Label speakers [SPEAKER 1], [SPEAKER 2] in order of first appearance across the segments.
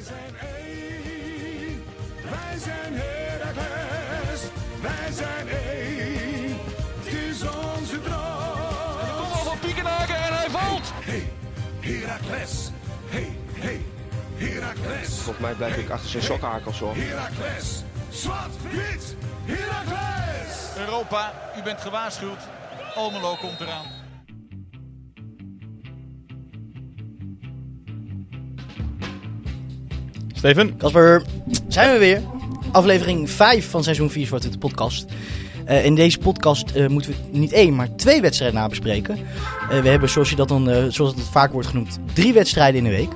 [SPEAKER 1] Wij zijn één, wij zijn Heracles, wij zijn één, het is onze droom.
[SPEAKER 2] Kom al van Piekenhaken en hij valt.
[SPEAKER 1] Hey, Heracles, hey, hey, Heracles,
[SPEAKER 3] Volgens mij blijf ik achter zijn sokkenhakels hoor.
[SPEAKER 1] Heracles, zwart, wit, Heracles.
[SPEAKER 2] Europa, u bent gewaarschuwd. Almelo komt eraan.
[SPEAKER 4] Steven?
[SPEAKER 5] Kasper, zijn we weer. Aflevering 5 van seizoen 4 Zwarte de podcast. Eh, in deze podcast eh, moeten we niet één, maar twee wedstrijden nabespreken. Eh we hebben, zoals, je dat dan, zoals het vaak wordt genoemd, drie wedstrijden in de week.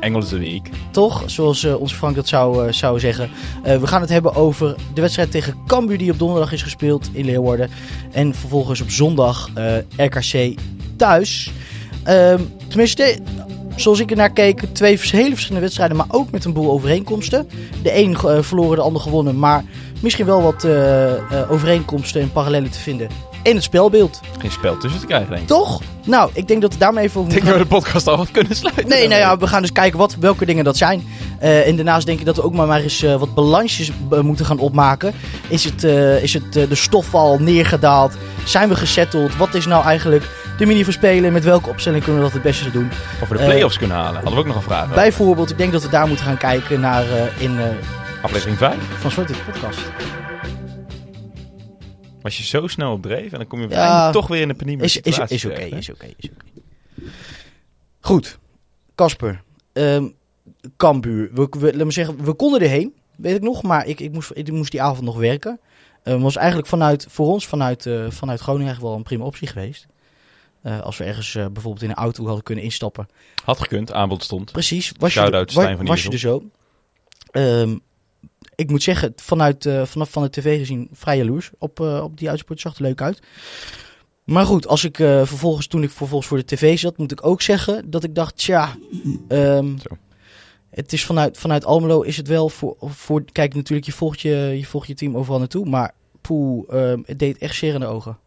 [SPEAKER 4] Engels de week.
[SPEAKER 5] Toch? Zoals onze Frank dat zou, zou zeggen. We gaan het hebben over de wedstrijd tegen Cambuur die op donderdag is gespeeld in Leeuwarden. En vervolgens op zondag RKC thuis. Ehm, tenminste, zoals ik er naar keek, twee hele verschillende wedstrijden, maar ook met een boel overeenkomsten. De een eh, verloren, de ander gewonnen, maar misschien wel wat eh, eh, overeenkomsten en parallellen te vinden in het spelbeeld.
[SPEAKER 4] Geen spel tussen te krijgen, denk ik.
[SPEAKER 5] Toch? Nou, ik denk dat we daarmee even
[SPEAKER 4] Ik denk dat we de podcast al wat kunnen sluiten.
[SPEAKER 5] Nee, nou ja, we gaan dus kijken wat, welke dingen dat zijn. En daarnaast denk ik dat we ook maar, maar eens wat balansjes moeten gaan opmaken. Is, het, is het, de stof al neergedaald? Zijn we gesetteld? Wat is nou eigenlijk de manier van spelen? Met welke opstelling kunnen we dat het beste doen?
[SPEAKER 4] Of we de
[SPEAKER 5] Eh,
[SPEAKER 4] play-offs kunnen halen. Hadden we ook nog een vraag. over.
[SPEAKER 5] Bijvoorbeeld, ik denk dat we daar moeten gaan kijken naar eh, in eh,
[SPEAKER 4] Aflevering 5.
[SPEAKER 5] Van Zwarte podcast.
[SPEAKER 4] Was je zo snel op dreef en dan kom je
[SPEAKER 5] Ja.
[SPEAKER 4] toch weer in de penibele
[SPEAKER 5] Is, is, oké, is oké, is oké. Goed, Casper. Ehm Kambuur. We, we, laat me zeggen, we konden erheen, weet ik nog. Maar ik, ik, moest, ik moest die avond nog werken. Het was eigenlijk vanuit, voor ons vanuit, eh, vanuit Groningen eigenlijk wel een prima optie geweest. Eh, als we ergens eh, bijvoorbeeld in een auto hadden kunnen instappen.
[SPEAKER 4] Had gekund, aanbod stond.
[SPEAKER 5] Precies, was je, er-
[SPEAKER 4] Stijn
[SPEAKER 5] wa-
[SPEAKER 4] van
[SPEAKER 5] was je er zo. Ehm, ik moet zeggen, vanuit, eh, vanaf van de tv gezien vrij jaloers op, op die uitsport. Zag er leuk uit. Maar goed, als ik vervolgens, toen ik vervolgens voor de tv zat, moet ik ook zeggen dat ik dacht, tja, ehm,
[SPEAKER 4] Zo.
[SPEAKER 5] het is vanuit, vanuit Almelo is het wel voor, voor, kijk natuurlijk, je volgt je, je volgt je team overal naartoe, maar poeh, ehm, het deed echt zeer in de ogen.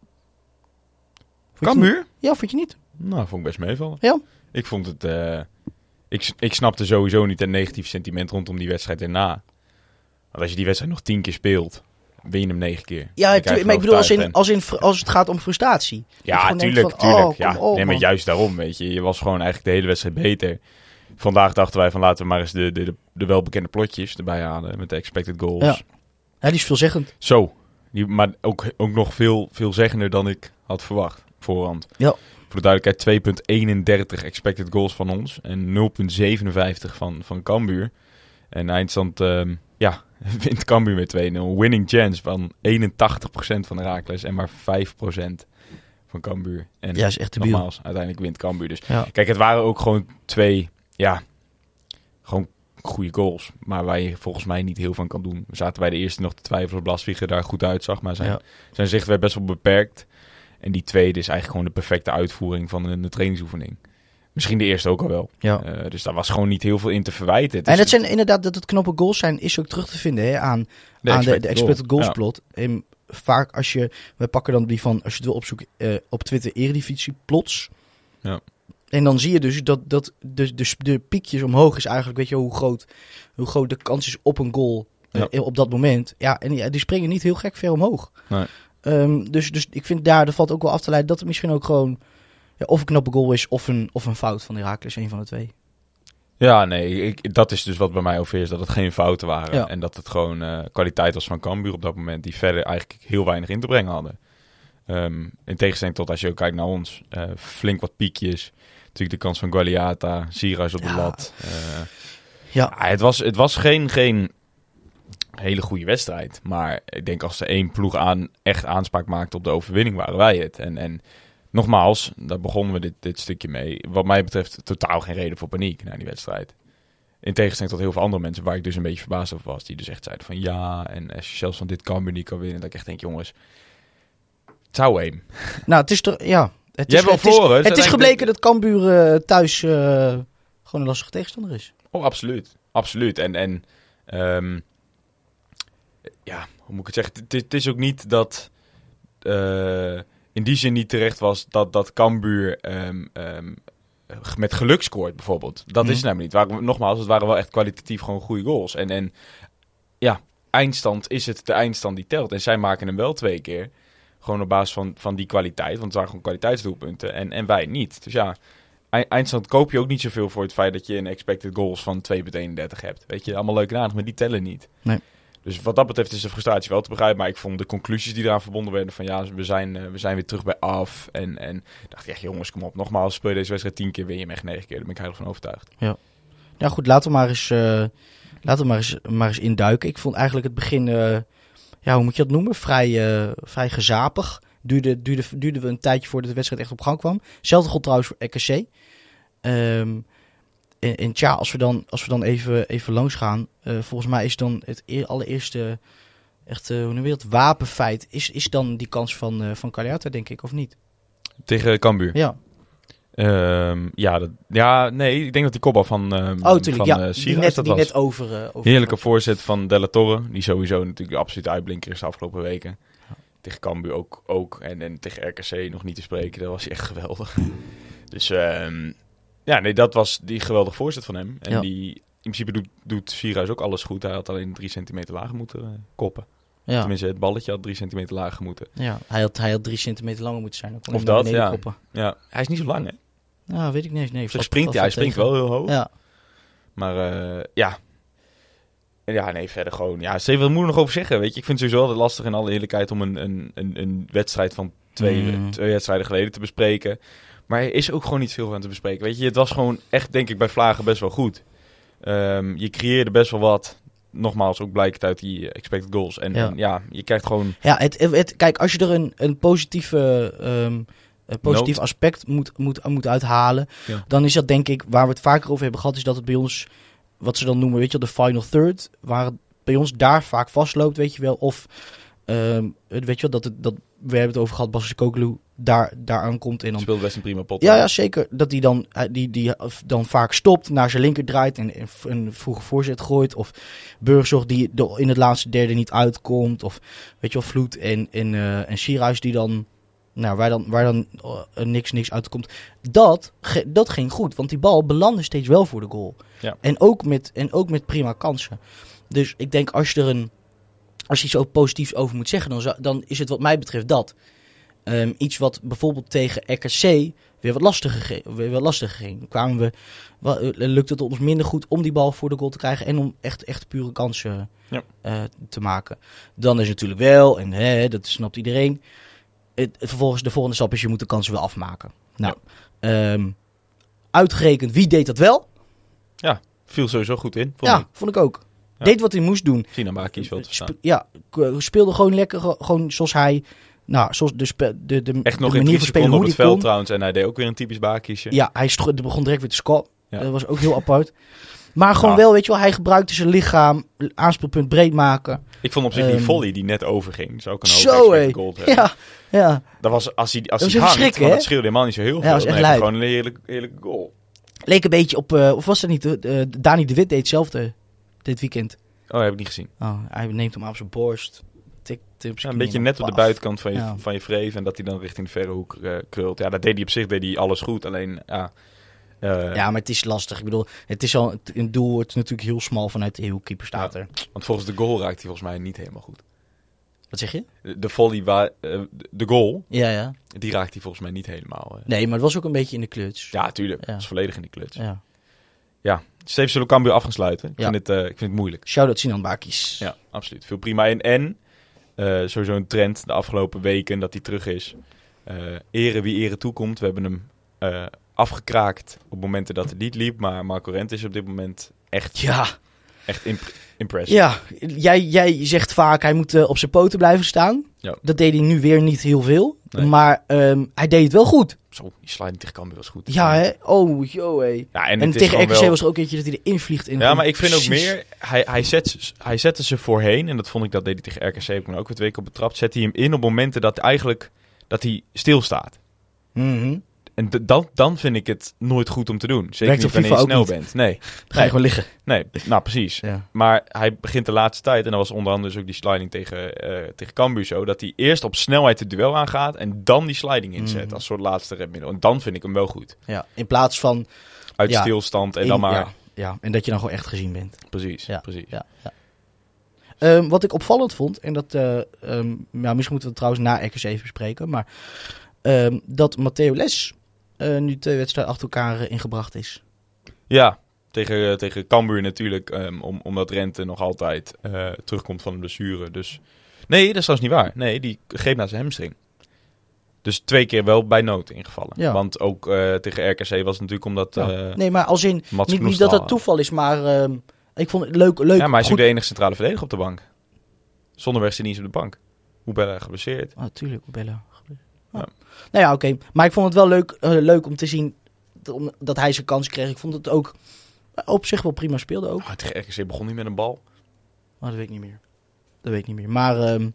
[SPEAKER 4] Cambuur?
[SPEAKER 5] Ja, vond je niet?
[SPEAKER 4] Nou, vond ik best meevallen.
[SPEAKER 5] Ja.
[SPEAKER 4] Ik vond het... eh, ik, ik snapte sowieso niet het negatief sentiment rondom die wedstrijd erna. Want als je die wedstrijd nog tien keer speelt, win je hem negen keer.
[SPEAKER 5] Ja,
[SPEAKER 4] eigenlijk
[SPEAKER 5] maar ik bedoel als, in, als, in, als het gaat om frustratie.
[SPEAKER 4] Ja, tuurlijk,
[SPEAKER 5] van,
[SPEAKER 4] tuurlijk.
[SPEAKER 5] oh,
[SPEAKER 4] ja.
[SPEAKER 5] op,
[SPEAKER 4] nee, maar
[SPEAKER 5] man.
[SPEAKER 4] juist daarom, weet je. Je was gewoon eigenlijk de hele wedstrijd beter. Vandaag dachten wij van laten we maar eens de, de, de, de welbekende plotjes erbij halen met de expected goals.
[SPEAKER 5] Ja. Ja, die is veelzeggend.
[SPEAKER 4] Zo. Die, maar ook, ook nog veel, veelzeggender dan ik had verwacht voorhand.
[SPEAKER 5] Ja.
[SPEAKER 4] Voor de duidelijkheid 2.31 expected goals van ons en 0.57 van, van Cambuur. En eindstand, ehm, ja, wint Cambuur met 2-0. Winning chance van 81% van Herakles en maar 5% van Cambuur. En
[SPEAKER 5] Ja, is echt
[SPEAKER 4] nogmaals, uiteindelijk wint Cambuur. Dus
[SPEAKER 5] Ja.
[SPEAKER 4] kijk, het waren ook gewoon twee, ja, gewoon goede goals. Maar waar je volgens mij niet heel van kan doen. We zaten bij de eerste nog te twijfelen of Blasvieger daar goed uitzag. Maar zijn,
[SPEAKER 5] Ja.
[SPEAKER 4] zijn zicht werd best wel beperkt. En die tweede is eigenlijk gewoon de perfecte uitvoering van een, trainingsoefening. Misschien de eerste ook al wel.
[SPEAKER 5] Ja.
[SPEAKER 4] Eh, dus daar was gewoon niet heel veel in te verwijten. Het
[SPEAKER 5] En het zijn inderdaad dat het knoppen goals zijn, is ook terug te vinden hè, aan, aan de, de expected goals
[SPEAKER 4] Ja.
[SPEAKER 5] plot. En vaak als je, we pakken dan die van, als je het wil opzoeken, eh, op Twitter Eredivisie plots.
[SPEAKER 4] Ja.
[SPEAKER 5] En dan zie je dus dat, dat de, de, de piekjes omhoog is eigenlijk, weet je hoe groot, hoe groot de kans is op een goal eh, op dat moment. Ja, en ja, die springen niet heel gek ver omhoog.
[SPEAKER 4] Nee.
[SPEAKER 5] Ehm, dus, dus ik vind daar, er valt ook wel af te leiden dat het misschien ook gewoon ja, of een knappe goal is of een, of een fout van Herakles, een van de twee.
[SPEAKER 4] Ja, nee, ik, dat is dus wat bij mij overheerst. Dat het geen fouten waren.
[SPEAKER 5] Ja.
[SPEAKER 4] En dat het gewoon eh, kwaliteit was van Cambuur op dat moment. Die verder eigenlijk heel weinig in te brengen hadden. Ehm, in tegenstelling tot als je ook kijkt naar ons. eh, flink wat piekjes. Natuurlijk de kans van Gualiata. Sierhuis op de
[SPEAKER 5] Ja.
[SPEAKER 4] lat. Eh,
[SPEAKER 5] Ja,
[SPEAKER 4] ja, het was, het was geen, geen hele goede wedstrijd. Maar ik denk als er één ploeg aan, echt aanspraak maakte op de overwinning, waren wij het. En, en nogmaals, daar begonnen we dit, dit stukje mee. Wat mij betreft totaal geen reden voor paniek na die wedstrijd. In tegenstelling tot heel veel andere mensen waar ik dus een beetje verbaasd over was. Die dus echt zeiden van ja, en als je zelfs van dit Cambuur niet kan winnen. Dat ik echt denk, jongens, het zou één.
[SPEAKER 5] Nou, het is toch, ja. Het is, het
[SPEAKER 4] voor,
[SPEAKER 5] is, het is gebleken dat Cambuur eh, thuis eh, gewoon een lastige tegenstander is.
[SPEAKER 4] Oh, absoluut. Absoluut. En, en ehm, ja, hoe moet ik het zeggen? Het, het is ook niet dat eh, in die zin niet terecht was dat, dat Cambuur ehm, met geluk scoort, bijvoorbeeld. Dat
[SPEAKER 5] Mhm.
[SPEAKER 4] is het namelijk niet. Waren, nogmaals, het waren wel echt kwalitatief gewoon goede goals. En, en ja, eindstand is het de eindstand die telt. En zij maken hem wel twee keer. Gewoon op basis van, van die kwaliteit. Want het waren gewoon kwaliteitsdoelpunten. En, en wij niet. Dus ja, ei- eindstand koop je ook niet zoveel voor het feit dat je een expected goals van 2,31 hebt. Weet je, allemaal leuk en aardig, maar die tellen niet.
[SPEAKER 5] Nee.
[SPEAKER 4] Dus wat dat betreft is de frustratie wel te begrijpen. Maar ik vond de conclusies die eraan verbonden werden van ja, we zijn, eh, we zijn weer terug bij af. En, en dacht ik echt, jongens, kom op. Nogmaals, speel je deze wedstrijd tien keer, win je hem negen keer. Daar ben ik heilig van overtuigd.
[SPEAKER 5] Nou goed, laten we maar eens, eh, laten we maar eens, maar eens induiken. Ik vond eigenlijk het begin, eh, ja, hoe moet je dat noemen? Vrij, vrij gezapig. Duurde, duurde, we een tijdje voordat de wedstrijd echt op gang kwam. Hetzelfde geldt trouwens voor RKC. Ehm en, en tja, als we dan, als we dan even, even langs gaan. eh, volgens mij is dan het eer- allereerste, echt, eh, hoe noem je dat, wapenfeit. Is, is dan die kans van, eh van Cagliata, denk ik, of niet?
[SPEAKER 4] Tegen Cambuur.
[SPEAKER 5] Ja,
[SPEAKER 4] Ehm, ja, dat, ja, nee, ik denk dat die kopbal van, ehm
[SPEAKER 5] oh
[SPEAKER 4] van
[SPEAKER 5] ja. die
[SPEAKER 4] Sierhuis
[SPEAKER 5] net,
[SPEAKER 4] dat
[SPEAKER 5] die
[SPEAKER 4] was.
[SPEAKER 5] net over, over.
[SPEAKER 4] Heerlijke voorzet van Della Torre. Die sowieso natuurlijk de absolute uitblinker is de afgelopen weken. Tegen Cambuur ook. ook. En, en tegen RKC nog niet te spreken. Dat was echt geweldig. dus ehm, ja, nee, dat was die geweldige voorzet van hem. En
[SPEAKER 5] Ja.
[SPEAKER 4] die, in principe doet, doet Sierhuis ook alles goed. Hij had alleen drie centimeter lager moeten eh, koppen.
[SPEAKER 5] Ja.
[SPEAKER 4] Tenminste, het balletje had drie centimeter lager moeten.
[SPEAKER 5] Ja, hij had, hij had drie centimeter langer moeten zijn.
[SPEAKER 4] Of dat, ja.
[SPEAKER 5] koppen.
[SPEAKER 4] Ja, hij is niet zo lang, hè?
[SPEAKER 5] Ja, weet ik niet. Nee,
[SPEAKER 4] Hij springt, ja, hij
[SPEAKER 5] wel
[SPEAKER 4] springt wel heel hoog.
[SPEAKER 5] Ja,
[SPEAKER 4] Maar eh, ja. Ja, nee, verder gewoon. Ja, Steven, wat moet ik nog over zeggen? Weet je, ik vind het sowieso altijd lastig in alle eerlijkheid om een, een, een, een wedstrijd van twee,
[SPEAKER 5] Mm.
[SPEAKER 4] twee wedstrijden geleden te bespreken. Maar er is ook gewoon niet veel van te bespreken. Weet je, het was gewoon echt, denk ik, bij Vlagen best wel goed. Ehm, je creëerde best wel wat. Nogmaals, ook blijkt uit die expected goals. En
[SPEAKER 5] Ja.
[SPEAKER 4] en ja, je krijgt gewoon.
[SPEAKER 5] ja het, het, kijk, als je er een, een positieve, ehm, een positief aspect moet, moet, moet uithalen,
[SPEAKER 4] Ja.
[SPEAKER 5] dan is dat denk ik, waar we het vaker over hebben gehad, is dat het bij ons, wat ze dan noemen, weet je de final third, waar het bij ons daar vaak vastloopt, weet je wel. Of, het- weet je wel, dat, het, dat we hebben het over gehad, Bassis Koklu daar, daar aankomt en dan
[SPEAKER 4] speelt best een prima pot.
[SPEAKER 5] Ja, ja, zeker. Dat hij dan, hij- die, die dan vaak stopt, naar zijn linker draait en en een vroege voorzet gooit. Of Burgzorg die in het laatste derde niet uitkomt. Of weet je wel, Vloed en, en, eh en Sierhuis die dan, nou, waar dan, waar dan eh, niks, niks uitkomt. Dat, ge- dat ging goed, want die bal belandde steeds wel voor de goal.
[SPEAKER 4] Ja.
[SPEAKER 5] En, ook met, en ook met prima kansen. Dus ik denk als je er een, als je iets ook positiefs over moet zeggen, dan, dan is het wat mij betreft dat. Ehm, iets wat bijvoorbeeld tegen RKC weer wat lastiger, ge- weer wat lastiger ging. Kwamen we, wa- eh, lukte het ons minder goed om die bal voor de goal te krijgen en om echt, echt pure kansen
[SPEAKER 4] Ja.
[SPEAKER 5] eh, te maken. Dan is natuurlijk wel, en hè, dat snapt iedereen, het, het vervolgens de volgende stap is je moet de kansen wel afmaken. Nou, ehm, uitgerekend, wie deed dat wel?
[SPEAKER 4] Viel sowieso goed in. Vond
[SPEAKER 5] ja,
[SPEAKER 4] ik.
[SPEAKER 5] vond ik ook.
[SPEAKER 4] Ja.
[SPEAKER 5] Deed wat hij moest doen.
[SPEAKER 4] Sinamba kies wel te staan.
[SPEAKER 5] ja, speelde gewoon lekker, ge- gewoon zoals hij, nou, zoals de, de, de,
[SPEAKER 4] Echt
[SPEAKER 5] de
[SPEAKER 4] nog in
[SPEAKER 5] manier van spelen, hoe
[SPEAKER 4] op het veld
[SPEAKER 5] kon.
[SPEAKER 4] trouwens. En hij deed ook weer een typisch baakkiesje.
[SPEAKER 5] Ja, hij begon direct weer te scoren.
[SPEAKER 4] Ja.
[SPEAKER 5] Dat was ook heel apart. Maar gewoon wel, weet je wel, hij gebruikte zijn lichaam, aanspeelpunt breed maken.
[SPEAKER 4] Ik vond op zich die
[SPEAKER 5] Ehm,
[SPEAKER 4] volley die net overging. Zou ook een hoog goal hebben.
[SPEAKER 5] Ja, ja.
[SPEAKER 4] Dat was als hij, als
[SPEAKER 5] Dat
[SPEAKER 4] hij hangt, want dat scheelde helemaal niet zo heel veel.
[SPEAKER 5] Ja, dat was echt
[SPEAKER 4] gewoon een heerlijke, heerlijke goal.
[SPEAKER 5] Leek een beetje op, eh, of was dat niet, de- Dani de Wit deed hetzelfde dit weekend.
[SPEAKER 4] Oh, heb ik niet gezien.
[SPEAKER 5] Oh, hij neemt hem aan zijn borst,
[SPEAKER 4] Ja, een beetje
[SPEAKER 5] en
[SPEAKER 4] net op de buitenkant van je,
[SPEAKER 5] Ja.
[SPEAKER 4] van je vreef. En dat hij dan richting de verre hoek eh, krult. Ja, dat deed hij op zich deed hij alles goed. Alleen, ja... eh,
[SPEAKER 5] Ja, maar het is lastig. Ik bedoel, het is al het- een doel, het is natuurlijk heel smal vanuit de keeper staat
[SPEAKER 4] Ja.
[SPEAKER 5] er.
[SPEAKER 4] Want volgens de goal raakt hij volgens mij niet helemaal goed.
[SPEAKER 5] Wat zeg je?
[SPEAKER 4] De, volley, waar, eh, de goal,
[SPEAKER 5] Ja, ja.
[SPEAKER 4] die raakt hij volgens mij niet helemaal.
[SPEAKER 5] Nee, maar het was ook een beetje in de kluts.
[SPEAKER 4] Ja, tuurlijk.
[SPEAKER 5] Ja.
[SPEAKER 4] Dat is volledig in de kluts.
[SPEAKER 5] ja.
[SPEAKER 4] Steven, zullen we Cambuur af gaan sluiten? Ik,
[SPEAKER 5] Ja.
[SPEAKER 4] vind het, ik vind het moeilijk.
[SPEAKER 5] Shout-out Sinan Bakis.
[SPEAKER 4] Ja, absoluut. Veel prima. En eh, sowieso een trend de afgelopen weken dat hij terug is. Eh ere wie ere toekomt. We hebben hem eh, afgekraakt op momenten dat het niet liep. Maar Marco Rent is op dit moment echt,
[SPEAKER 5] Ja,
[SPEAKER 4] echt imp- impressive.
[SPEAKER 5] ja. Jij, jij zegt vaak hij moet eh, op zijn poten blijven staan.
[SPEAKER 4] Ja.
[SPEAKER 5] Dat deed hij nu weer niet heel veel.
[SPEAKER 4] Nee.
[SPEAKER 5] Maar ehm, hij deed het wel goed.
[SPEAKER 4] Zo, die sliding tegen Cambuur was goed.
[SPEAKER 5] Ja, hè? Oh, joh, hé.
[SPEAKER 4] Ja, en,
[SPEAKER 5] tegen RKC
[SPEAKER 4] wel-
[SPEAKER 5] was er ook eentje dat hij erin vliegt. En
[SPEAKER 4] Ja, maar ik vind ook meer... Hij, hij, zet, hij zette ze voorheen. En dat vond ik, dat deed hij tegen RKC. Heb ik me ook weer twee keer op betrapt. Zet hij hem in op momenten dat eigenlijk... Dat hij stilstaat.
[SPEAKER 5] Mhm.
[SPEAKER 4] En dan, dan vind ik het nooit goed om te doen. Zeker
[SPEAKER 5] Werkt
[SPEAKER 4] niet wanneer je snel bent. Nee,
[SPEAKER 5] Dan ga je gewoon liggen.
[SPEAKER 4] nee, nou precies.
[SPEAKER 5] Ja.
[SPEAKER 4] Maar hij begint de laatste tijd, en dat was onder andere dus ook die sliding tegen, eh tegen Cambuur zo, dat hij eerst op snelheid het duel aangaat en dan die sliding inzet
[SPEAKER 5] Mhm.
[SPEAKER 4] als soort laatste redmiddel. En dan vind ik hem wel goed.
[SPEAKER 5] ja. In plaats van...
[SPEAKER 4] Uit
[SPEAKER 5] Ja.
[SPEAKER 4] stilstand en
[SPEAKER 5] in-
[SPEAKER 4] dan maar...
[SPEAKER 5] Ja, ja, en dat je dan gewoon echt gezien bent.
[SPEAKER 4] Precies,
[SPEAKER 5] Ja.
[SPEAKER 4] precies.
[SPEAKER 5] Ja, ja. Ehm, wat ik opvallend vond, en dat, ehm, ja, misschien moeten we het trouwens na RKC even bespreken, maar ehm, dat Matteo Les eh, nu twee wedstrijden achter elkaar eh, ingebracht is.
[SPEAKER 4] Ja, tegen, eh, tegen Cambuur natuurlijk, ehm, om, omdat Rente nog altijd terugkomt van een blessure. Dus nee, dat is trouwens niet waar. Nee, die greep naar zijn hamstring. Dus twee keer wel bij nood ingevallen.
[SPEAKER 5] Ja.
[SPEAKER 4] Want ook tegen RKC was het natuurlijk omdat
[SPEAKER 5] Ja. nee, maar als in,
[SPEAKER 4] Mats
[SPEAKER 5] niet, niet dat het toeval is, maar ehm, ik vond het leuk. leuk
[SPEAKER 4] Ja, maar hij is
[SPEAKER 5] goed.
[SPEAKER 4] ook de enige centrale verdediger op de bank. Zonder niet eens op de bank. Hoe ben geblesseerd?
[SPEAKER 5] Oh, tuurlijk, Bella.
[SPEAKER 4] Ja.
[SPEAKER 5] Nou ja, oké. Maar ik vond het wel leuk, eh, leuk om te zien dat- hij zijn kans kreeg. Ik vond het ook eh, op zich wel prima speelde ook.
[SPEAKER 4] Oh, tegen RKC begon hij met een bal.
[SPEAKER 5] Oh, dat weet ik niet meer. Dat weet ik niet meer. Maar ehm,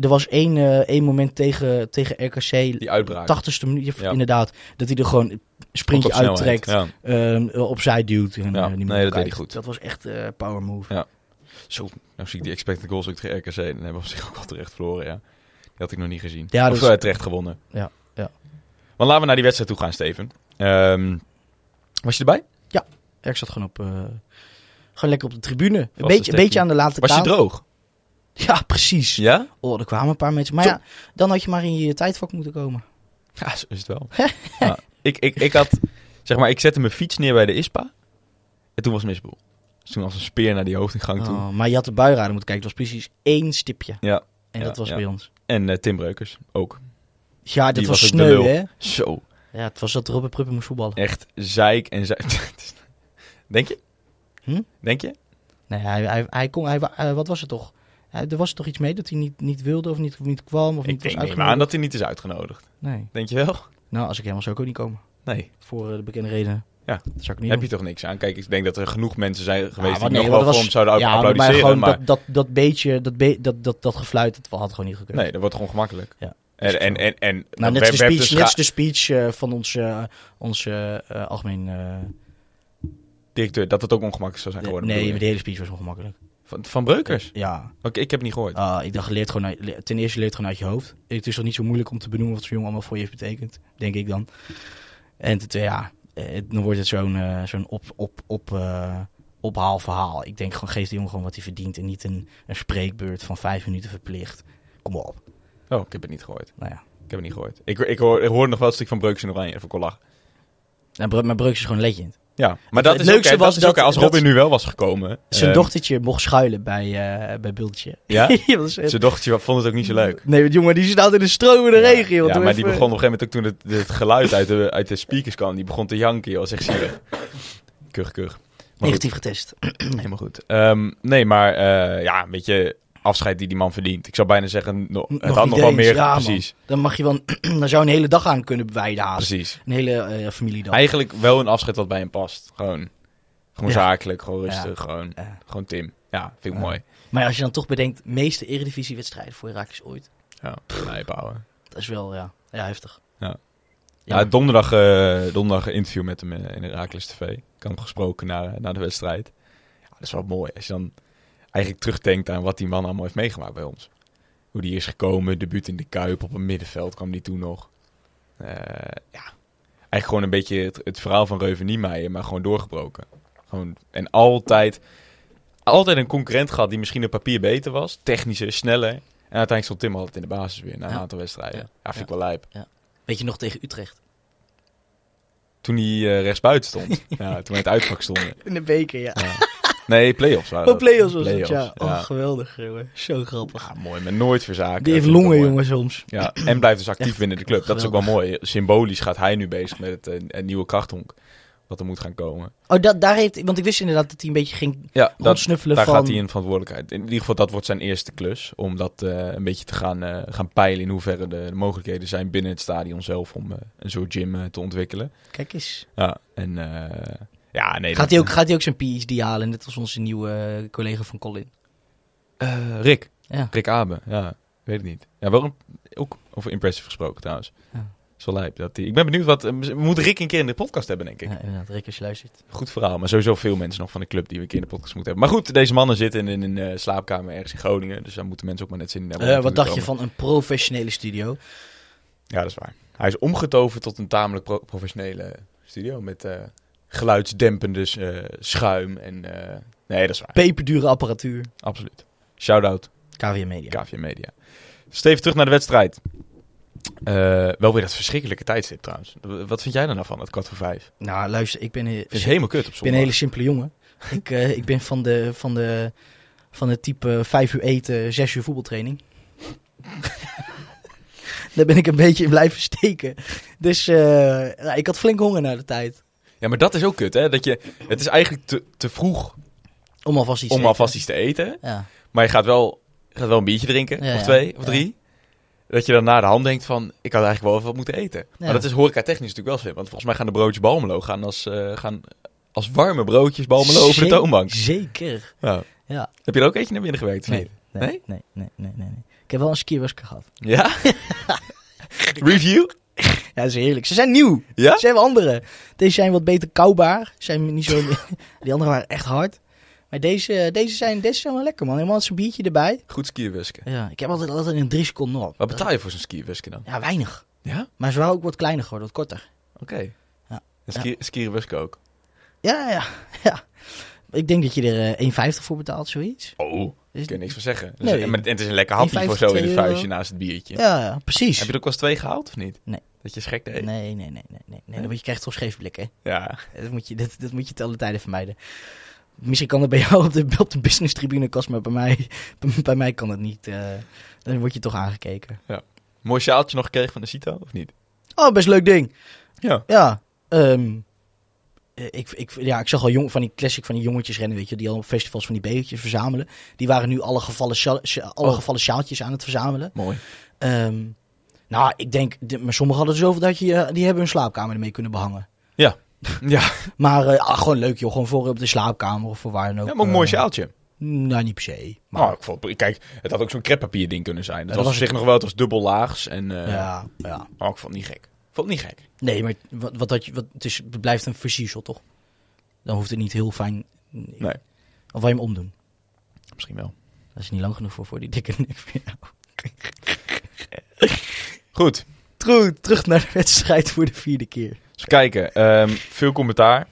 [SPEAKER 5] er was één, eh, één moment tegen, tegen RKC,
[SPEAKER 4] Die uitbraak.
[SPEAKER 5] 80ste minuut, ja, inderdaad, dat hij er gewoon een sprintje uittrekt,
[SPEAKER 4] Ja.
[SPEAKER 5] ehm, opzij duwt. En,
[SPEAKER 4] Ja,
[SPEAKER 5] niet
[SPEAKER 4] nee, dat deed hij goed.
[SPEAKER 5] Dat was echt power move.
[SPEAKER 4] Ja. Zo, nou zie ik die expected goals ook tegen RKC. Dan hebben we op zich ook wel terecht verloren, ja. Had ik nog niet gezien.
[SPEAKER 5] Ja,
[SPEAKER 4] of
[SPEAKER 5] dus-
[SPEAKER 4] eh, terecht gewonnen.
[SPEAKER 5] Ja, ja.
[SPEAKER 4] Maar laten we naar die wedstrijd toe gaan, Steven. Ehm, was je erbij?
[SPEAKER 5] Ik zat gewoon op, eh, gewoon lekker op de tribune. Een beetje, een beetje aan de late
[SPEAKER 4] Was je
[SPEAKER 5] kant.
[SPEAKER 4] droog?
[SPEAKER 5] Ja, precies.
[SPEAKER 4] Ja?
[SPEAKER 5] Oh, er kwamen een paar mensen. Maar
[SPEAKER 4] Zo.
[SPEAKER 5] ja, dan had je maar in je tijdvak moeten komen.
[SPEAKER 4] Ja, zo is het wel. ja. ik, ik, ik had, zeg maar, ik zette mijn fiets neer bij de ISPA. En toen was misboel. Dus toen als een speer naar die hoofdingang toe.
[SPEAKER 5] Oh, maar je had de buiraden moeten kijken. Het was precies één stipje.
[SPEAKER 4] Ja.
[SPEAKER 5] En
[SPEAKER 4] Ja,
[SPEAKER 5] dat was
[SPEAKER 4] ja.
[SPEAKER 5] bij ons.
[SPEAKER 4] En eh, Tim Breukers ook.
[SPEAKER 5] Ja, dat
[SPEAKER 4] Die
[SPEAKER 5] was,
[SPEAKER 4] was
[SPEAKER 5] sneu, hè?
[SPEAKER 4] Zo,
[SPEAKER 5] Ja, het was dat Robert Pruppen moest voetballen.
[SPEAKER 4] echt zeik en zeik. Denk je?
[SPEAKER 5] Hm?
[SPEAKER 4] Denk je?
[SPEAKER 5] Nee, hij, hij, hij kon, hij, eh, wat was het toch? Hij- er was toch iets mee dat hij niet, niet wilde of niet, of niet kwam of
[SPEAKER 4] Ik
[SPEAKER 5] niet was
[SPEAKER 4] denk neem aan dat hij niet is uitgenodigd.
[SPEAKER 5] Nee.
[SPEAKER 4] Denk je wel?
[SPEAKER 5] Nou, als ik helemaal zou ik ook niet komen.
[SPEAKER 4] Nee.
[SPEAKER 5] Voor eh, de bekende redenen.
[SPEAKER 4] Ja.
[SPEAKER 5] Dat zou ik niet
[SPEAKER 4] Heb
[SPEAKER 5] doen.
[SPEAKER 4] je toch niks aan? Kijk, ik denk dat er genoeg mensen zijn geweest
[SPEAKER 5] Ja,
[SPEAKER 4] die
[SPEAKER 5] maar
[SPEAKER 4] nog
[SPEAKER 5] nee,
[SPEAKER 4] wel voor hem zouden
[SPEAKER 5] ja,
[SPEAKER 4] applaudisseren.
[SPEAKER 5] maar gewoon
[SPEAKER 4] maar
[SPEAKER 5] dat, dat, dat beetje, dat, be, dat, dat, dat gefluit, dat had gewoon niet gekund.
[SPEAKER 4] nee, dat wordt gewoon gemakkelijk.
[SPEAKER 5] Ja.
[SPEAKER 4] En, en, en, en
[SPEAKER 5] Nou, net als de speech,
[SPEAKER 4] dus
[SPEAKER 5] net de speech eh, van onze, onze eh, algemeen... eh,
[SPEAKER 4] directeur, dat het ook ongemakkelijk zou zijn geworden.
[SPEAKER 5] nee, maar de hele speech was ongemakkelijk.
[SPEAKER 4] Van, van Breukers?
[SPEAKER 5] Ja,
[SPEAKER 4] Oké, ik heb het niet gehoord.
[SPEAKER 5] Ah, ik dacht, leert gewoon uit- ten eerste leert gewoon uit je hoofd. Het is toch niet zo moeilijk om te benoemen wat zo'n jongen allemaal voor je heeft betekend, denk ik dan. En ten tweede, ja, eh, dan wordt het zo'n eh, zo'n op, op, op, eh, ophaalverhaal. Ik denk gewoon, geef die jongen gewoon wat hij verdient en niet een, een spreekbeurt van vijf minuten verplicht. Kom op.
[SPEAKER 4] Oh, ik heb het niet gehoord.
[SPEAKER 5] Nou ja.
[SPEAKER 4] Ik heb het niet gehoord. Ik, ik, hoor, ik hoorde nog wel een stuk van Breukers in Oranje. Even kon lachen.
[SPEAKER 5] En Bru- maar Brooks is gewoon legend.
[SPEAKER 4] Ja, maar dat
[SPEAKER 5] Het
[SPEAKER 4] is
[SPEAKER 5] leukste
[SPEAKER 4] oké,
[SPEAKER 5] was
[SPEAKER 4] dat oké. Als
[SPEAKER 5] dat-
[SPEAKER 4] Robin nu wel was gekomen.
[SPEAKER 5] Zijn
[SPEAKER 4] eh,
[SPEAKER 5] dochtertje mocht schuilen bij, eh bij Bultje.
[SPEAKER 4] Ja? Zijn dochtertje vond het ook niet zo leuk.
[SPEAKER 5] Nee, want jongen, die staat in de stromende regen. joh.
[SPEAKER 4] Ja, maar die begon op een gegeven moment ook toen het, het geluid uit de, uit de speakers kwam. Die begon te janken, joh. Zeg zielig. Maar goed,
[SPEAKER 5] Negatief getest.
[SPEAKER 4] helemaal goed. Ehm, nee, maar eh, ja, een beetje afscheid die die man verdient. Ik zou bijna zeggen, no, het
[SPEAKER 5] Nog
[SPEAKER 4] had nog wel meer.
[SPEAKER 5] ja, man.
[SPEAKER 4] precies,
[SPEAKER 5] Dan mag je wel, daar zou je een hele dag aan kunnen wijden haast.
[SPEAKER 4] precies.
[SPEAKER 5] Een hele eh familiedag.
[SPEAKER 4] Eigenlijk wel een afscheid wat bij hem past. Gewoon, gewoon
[SPEAKER 5] Ja.
[SPEAKER 4] zakelijk, gewoon rustig. Gewoon,
[SPEAKER 5] Ja.
[SPEAKER 4] gewoon Tim. Ja, vind ik mooi.
[SPEAKER 5] Maar als je dan toch bedenkt, meeste eredivisiewedstrijden voor Herakles ooit.
[SPEAKER 4] Ja, nee, houden.
[SPEAKER 5] Dat is wel, ja, ja heftig.
[SPEAKER 4] Ja.
[SPEAKER 5] Ja.
[SPEAKER 4] Ja, donderdag, eh, donderdag een interview met hem eh, in Herakles TV. Ik had hem gesproken na, na de wedstrijd. Ja, dat is wel mooi. Als je dan eigenlijk terugdenkt aan wat die man allemaal heeft meegemaakt bij ons. Hoe die is gekomen, debuut in de Kuip, op een middenveld kwam die toen nog. Eh, ja, eigenlijk gewoon een beetje het, het verhaal van Reuven Niemeyer, maar gewoon doorgebroken. Gewoon, en altijd, altijd een concurrent gehad die misschien op papier beter was. Technischer, sneller. En uiteindelijk stond Tim altijd in de basis weer na een
[SPEAKER 5] Ja.
[SPEAKER 4] aantal wedstrijden.
[SPEAKER 5] Ja.
[SPEAKER 4] Ja, vind ik wel lijp.
[SPEAKER 5] Weet je nog tegen Utrecht?
[SPEAKER 4] Toen hij eh, rechtsbuiten stond. ja, toen in het uitvak stonden.
[SPEAKER 5] In de beker, ja.
[SPEAKER 4] Nee, play-offs waren
[SPEAKER 5] Oh, play-offs was het, ja. Oh, geweldig, jongen. Zo grappig.
[SPEAKER 4] Ja, mooi, maar nooit verzaken.
[SPEAKER 5] Die heeft longen, jongen, soms.
[SPEAKER 4] Ja, en blijft dus actief binnen de club. Dat is ook wel mooi. Symbolisch gaat hij nu bezig met het, eh, het nieuwe krachthonk. Wat er moet gaan komen.
[SPEAKER 5] Oh, dat, daar heeft... Want ik wist inderdaad dat hij een beetje ging
[SPEAKER 4] Ja, dat,
[SPEAKER 5] rondsnuffelen
[SPEAKER 4] daar
[SPEAKER 5] van...
[SPEAKER 4] gaat hij in verantwoordelijkheid. In ieder geval, dat wordt zijn eerste klus. Om dat eh, een beetje te gaan, eh, gaan peilen in hoeverre de, de mogelijkheden zijn binnen het stadion zelf om eh, een soort gym te ontwikkelen.
[SPEAKER 5] Kijk eens.
[SPEAKER 4] Ja, en ja, nee.
[SPEAKER 5] Gaat
[SPEAKER 4] dat-
[SPEAKER 5] hij, ook, gaat hij ook zijn PhD halen, net als onze nieuwe eh, collega van Colin?
[SPEAKER 4] Eh, Rick.
[SPEAKER 5] Ja.
[SPEAKER 4] Rick Abe, ja. Weet het niet. Ja, wel een- ook over impressive gesproken trouwens.
[SPEAKER 5] Ja.
[SPEAKER 4] is wel lijp. Dat die... Ik ben benieuwd wat... We moeten Rick een keer in de podcast hebben, denk ik.
[SPEAKER 5] Ja, inderdaad, Rick, als je luistert.
[SPEAKER 4] Goed verhaal. Maar sowieso veel mensen nog van de club die we een keer in de podcast moeten hebben. Maar goed, deze mannen zitten in een eh, slaapkamer ergens in Groningen. Dus daar moeten mensen ook maar net zin in hebben.
[SPEAKER 5] Eh, wat dacht je van een professionele studio?
[SPEAKER 4] Ja, dat is waar. Hij is omgetoverd tot een tamelijk pro- professionele studio. Met eh, geluidsdempende eh, schuim. En, eh, nee, dat is waar.
[SPEAKER 5] Peperdure apparatuur.
[SPEAKER 4] Absoluut. Shout-out
[SPEAKER 5] KVM Media.
[SPEAKER 4] KVM Media. Steven, terug naar de wedstrijd. Eh, wel weer dat verschrikkelijke tijdstip trouwens. Wat vind jij er nou van, het kwart voor vijf?
[SPEAKER 5] Nou, luister, ik ben,
[SPEAKER 4] Het is helemaal kut op
[SPEAKER 5] ik ben een hele simpele jongen. ik, ik ben van de, van de, van het type vijf uur eten, zes uur voetbaltraining. Daar ben ik een beetje in blijven steken. Dus ik had flink honger na de tijd.
[SPEAKER 4] Ja, maar dat is ook kut, hè? Dat je, het is eigenlijk te, te vroeg
[SPEAKER 5] Om alvast iets
[SPEAKER 4] om
[SPEAKER 5] te
[SPEAKER 4] alvast
[SPEAKER 5] eten.
[SPEAKER 4] iets te eten.
[SPEAKER 5] Ja.
[SPEAKER 4] Maar je gaat wel, gaat wel een biertje drinken,
[SPEAKER 5] Ja,
[SPEAKER 4] of twee, of drie. Dat je dan na de hand denkt van, ik had eigenlijk wel even wat moeten eten. Maar dat is horeca technisch natuurlijk wel slim. Want volgens mij gaan de broodjes Balmelo gaan als, eh, gaan als warme broodjes Balmelo over de toonbank.
[SPEAKER 5] Zeker.
[SPEAKER 4] Ja.
[SPEAKER 5] Ja.
[SPEAKER 4] Heb je er ook eentje naar binnen gewerkt?
[SPEAKER 5] Nee. Nee,
[SPEAKER 4] Nee?
[SPEAKER 5] nee, nee, nee, nee, nee. Ik heb wel een skierwusker gehad.
[SPEAKER 4] Ja? Review?
[SPEAKER 5] Ja, dat is heerlijk. Ze zijn nieuw.
[SPEAKER 4] Ja?
[SPEAKER 5] Ze zijn andere. Deze zijn wat beter koubaar. Zijn niet zo... Die andere waren echt hard. Maar deze, deze, zijn, deze zijn wel lekker, man. Helemaal zo'n biertje erbij.
[SPEAKER 4] Goed skierwusken.
[SPEAKER 5] Ja, ik heb altijd, altijd in drie seconden op.
[SPEAKER 4] Wat betaal je voor zo'n skierwusken dan?
[SPEAKER 5] Ja, weinig.
[SPEAKER 4] Ja?
[SPEAKER 5] Maar ze waren ook wat kleiner geworden, wat korter.
[SPEAKER 4] Oké.
[SPEAKER 5] Ja.
[SPEAKER 4] En ski- skierwusken ook?
[SPEAKER 5] Ja, ja, ja. Ik denk dat je er eh, 1,50 voor betaalt, zoiets.
[SPEAKER 4] Oh, Ik kan niks van zeggen. Dus,
[SPEAKER 5] Nee.
[SPEAKER 4] en het is een lekker hapje voor
[SPEAKER 5] 1,50,
[SPEAKER 4] zo in het
[SPEAKER 5] 2 euro.
[SPEAKER 4] vuistje naast het biertje.
[SPEAKER 5] Ja, ja, precies.
[SPEAKER 4] Heb je er ook wel eens twee gehaald of niet?
[SPEAKER 5] Nee.
[SPEAKER 4] Dat je schrik deed?
[SPEAKER 5] Nee, nee, nee, nee, nee. nee. Want je krijgt toch scheef blik, hè?
[SPEAKER 4] Ja.
[SPEAKER 5] Dat moet je, dat, dat moet je te alle tijden vermijden. Misschien kan dat bij jou op de, op de business tribune kast, maar bij mij, bij mij kan het niet. eh, dan word je toch aangekeken.
[SPEAKER 4] Mooi sjaaltje nog gekregen van de Cito, of niet?
[SPEAKER 5] Oh, best leuk ding.
[SPEAKER 4] Ja.
[SPEAKER 5] Ja, ehm, eh, ik, ik, ja, ik zag al jong, van die classic van die jongetjes rennen, weet je, die al op festivals van die bekertjes verzamelen. Die waren nu alle gevallen, alle
[SPEAKER 4] Oh.
[SPEAKER 5] gevallen sjaaltjes aan het verzamelen.
[SPEAKER 4] Mooi.
[SPEAKER 5] Ehm, nou, ik denk, de- maar sommigen hadden zoveel dat je, eh, die hebben hun slaapkamer ermee kunnen behangen.
[SPEAKER 4] Ja.
[SPEAKER 5] Maar eh, ah, gewoon leuk joh, gewoon voor op de slaapkamer of voor waar dan ook.
[SPEAKER 4] Ja, maar een mooi
[SPEAKER 5] eh,
[SPEAKER 4] sjaaltje.
[SPEAKER 5] Nou, niet per se. Maar
[SPEAKER 4] ik vond, kijk, het had ook zo'n kreppapier ding kunnen zijn. Dat
[SPEAKER 5] dat
[SPEAKER 4] was op zich nog wel, het was dubbel laags. En, eh,
[SPEAKER 5] ja, ja.
[SPEAKER 4] Oh, ik vond het niet gek. Vond niet gek.
[SPEAKER 5] Nee, maar wat, wat, dat je, wat, het, is, het blijft een versiersel toch? Dan hoeft het niet heel fijn.
[SPEAKER 4] Nee.
[SPEAKER 5] Of wil je hem omdoen?
[SPEAKER 4] Misschien wel.
[SPEAKER 5] Dat is niet lang genoeg voor, voor die dikke nek van jou.
[SPEAKER 4] Goed.
[SPEAKER 5] Terug, terug naar de wedstrijd voor de vierde keer.
[SPEAKER 4] Dus kijken. Ehm, veel commentaar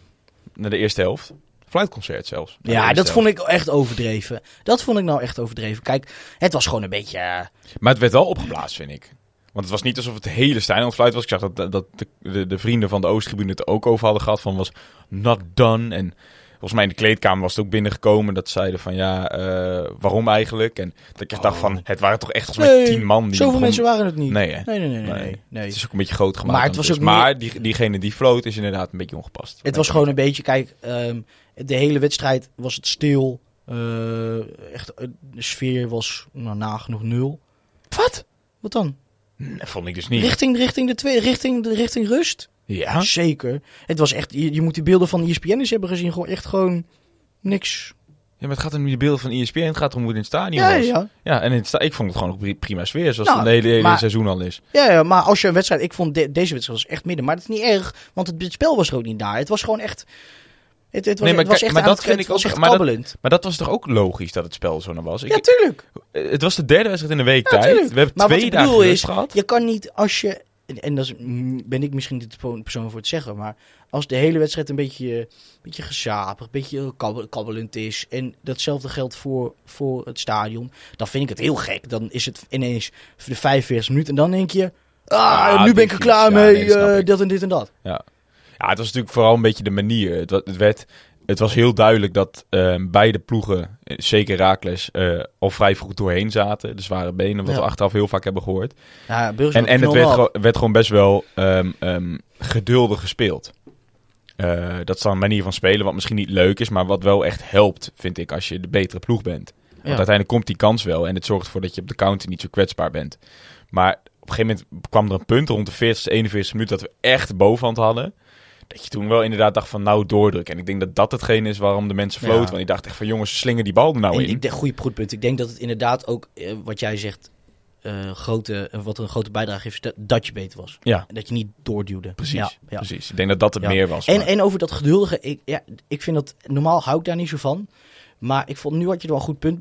[SPEAKER 4] naar de eerste helft. Fluitconcert zelfs.
[SPEAKER 5] Ja, dat
[SPEAKER 4] helft.
[SPEAKER 5] vond ik echt overdreven. Dat vond ik nou echt overdreven. Kijk, het was gewoon een beetje... eh,
[SPEAKER 4] Maar het werd wel opgeblazen, vind ik. Want het was niet alsof het hele fluiten was. Ik zag dat, dat de, de, de vrienden van de Oosttribune het er ook over hadden gehad. Van was not done. En volgens mij in de kleedkamer was het ook binnengekomen. Dat zeiden van ja, eh, waarom eigenlijk? En dat ik dacht van, het waren toch echt volgens mij
[SPEAKER 5] Nee,
[SPEAKER 4] tien man. Die
[SPEAKER 5] zoveel
[SPEAKER 4] begon-
[SPEAKER 5] mensen waren het niet.
[SPEAKER 4] Nee?
[SPEAKER 5] Nee, nee, nee. nee.
[SPEAKER 4] Het is ook een beetje groot gemaakt.
[SPEAKER 5] Maar het was
[SPEAKER 4] ondertussen.
[SPEAKER 5] ook
[SPEAKER 4] maar die, diegene die floot is inderdaad een beetje ongepast.
[SPEAKER 5] Het was gewoon een beetje, kijk, ehm, de hele wedstrijd was het stil. Eh, echt, eh, de sfeer was nou, nagenoeg nul.
[SPEAKER 4] Wat?
[SPEAKER 5] Wat dan?
[SPEAKER 4] Dat vond ik dus niet.
[SPEAKER 5] Richting, richting, de twee, richting, de, richting rust?
[SPEAKER 4] Ja?
[SPEAKER 5] Zeker. Het was echt, je, je moet die beelden van ESPN'ers hebben gezien. Gewoon echt gewoon niks.
[SPEAKER 4] Ja, maar het gaat om de beelden van ESPN. Het gaat om hoe het in het stadion
[SPEAKER 5] Ja, ja,
[SPEAKER 4] was.
[SPEAKER 5] ja.
[SPEAKER 4] Ja, en in het sta- ik vond het gewoon prima sfeer. Zoals
[SPEAKER 5] Nou,
[SPEAKER 4] het hele, hele
[SPEAKER 5] maar-
[SPEAKER 4] seizoen al is.
[SPEAKER 5] Ja, ja, maar als je een wedstrijd... Ik vond de- deze wedstrijd was echt midden. Maar dat is niet erg, want het, het spel was er ook niet daar. Het was gewoon echt... Het, het was,
[SPEAKER 4] Nee, maar
[SPEAKER 5] het was echt
[SPEAKER 4] maar dat vind ik
[SPEAKER 5] was
[SPEAKER 4] ook-
[SPEAKER 5] echt
[SPEAKER 4] maar dat-. Maar dat was toch ook logisch dat het spel zo naar was? Ik,
[SPEAKER 5] Ja, tuurlijk.
[SPEAKER 4] eh, het was de derde wedstrijd in de week
[SPEAKER 5] Ja,
[SPEAKER 4] tijd.
[SPEAKER 5] tuurlijk.
[SPEAKER 4] We hebben
[SPEAKER 5] Maar
[SPEAKER 4] twee dagen
[SPEAKER 5] bedoel
[SPEAKER 4] rust
[SPEAKER 5] is,
[SPEAKER 4] gehad.
[SPEAKER 5] Je kan niet als je... En, en dat is, mm, ben ik misschien de persoon voor het zeggen, maar als de hele wedstrijd een beetje, beetje gezapig, een beetje kabbel- kabbelend is, en datzelfde geldt voor, voor het stadion, dan vind ik het heel gek. Dan is het ineens voor de 45 minuten en dan denk je, ah,
[SPEAKER 4] Ah,
[SPEAKER 5] nu ben ik er klaar.
[SPEAKER 4] Ja,
[SPEAKER 5] mee,
[SPEAKER 4] nee,
[SPEAKER 5] eh, dat en dit en dat.
[SPEAKER 4] Ja, het was natuurlijk vooral een beetje de manier. Het, het, werd, het was heel duidelijk dat eh, beide ploegen, eh, zeker Raakles, eh, al vrij vroeg doorheen zaten. De zware benen, wat
[SPEAKER 5] Ja.
[SPEAKER 4] we achteraf heel vaak hebben gehoord.
[SPEAKER 5] Ja,
[SPEAKER 4] En, en het werd, werd gewoon best wel ehm, ehm, geduldig gespeeld. Eh, dat is dan een manier van spelen wat misschien niet leuk is, maar wat wel echt helpt, vind ik, als je de betere ploeg bent. Want
[SPEAKER 5] Ja.
[SPEAKER 4] uiteindelijk komt die kans wel en het zorgt ervoor dat je op de counter niet zo kwetsbaar bent. Maar op een gegeven moment kwam er een punt rond de 40, 41 minuut dat we echt bovenhand hadden. Dat je toen wel inderdaad dacht van nou doordrukken. En ik denk dat dat hetgeen is waarom de mensen floten.
[SPEAKER 5] Ja.
[SPEAKER 4] Want die dachten echt van jongens, slingen die bal er nou in.
[SPEAKER 5] ik denk, goede proetpunt. Ik denk dat het inderdaad ook, eh, wat jij zegt, eh, grote, eh, wat een grote bijdrage heeft, dat, je beter was.
[SPEAKER 4] Ja,
[SPEAKER 5] En dat je niet doorduwde.
[SPEAKER 4] precies.
[SPEAKER 5] Ja, ja.
[SPEAKER 4] precies. Ik denk dat dat het meer was.
[SPEAKER 5] En,
[SPEAKER 4] maar-
[SPEAKER 5] en over dat geduldige, ik, ja, ik vind dat, normaal hou ik daar niet zo van. Maar ik vond, nu had je er wel een goed punt,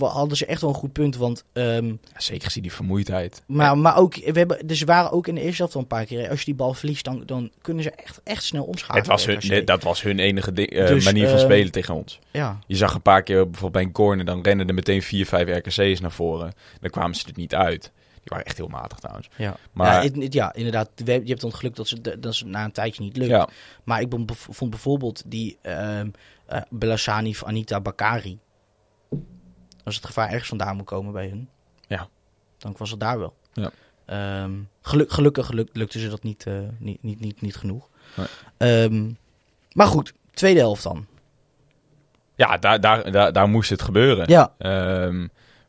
[SPEAKER 5] hadden ze echt wel een goed punt, want... ehm,
[SPEAKER 4] Ja, zeker gezien die vermoeidheid.
[SPEAKER 5] maar, maar ook, we hebben, dus ze waren ook in de eerste helft al een paar keer. Als je die bal verliest, dan, dan kunnen ze echt, echt snel omschakelen.
[SPEAKER 4] Het was hun, nee, dat was hun enige ding- eh,
[SPEAKER 5] Dus,
[SPEAKER 4] manier van
[SPEAKER 5] eh,
[SPEAKER 4] spelen tegen ons.
[SPEAKER 5] Ja,
[SPEAKER 4] Je zag een paar keer bijvoorbeeld bij een corner, dan rennen er meteen vier, vijf RKC's naar voren. Dan kwamen ze er niet uit. Die waren echt heel matig trouwens.
[SPEAKER 5] ja.
[SPEAKER 4] Maar-
[SPEAKER 5] ja, het- het- ja, inderdaad. Je hebt dan het geluk dat ze, dat ze na een tijdje niet lukt.
[SPEAKER 4] Ja,
[SPEAKER 5] Maar ik vond bijvoorbeeld die ehm eh, Belassani of Anita Bakari. Als het gevaar ergens vandaan moet komen bij hun.
[SPEAKER 4] Ja.
[SPEAKER 5] Dan was het daar wel.
[SPEAKER 4] Ja.
[SPEAKER 5] Ehm, geluk, gelukkig geluk, lukte ze dat niet, eh, niet, niet, niet, niet genoeg.
[SPEAKER 4] Nee.
[SPEAKER 5] Ehm, maar goed, tweede helft dan.
[SPEAKER 4] ja daar, daar, daar, daar moest het gebeuren.
[SPEAKER 5] Ja,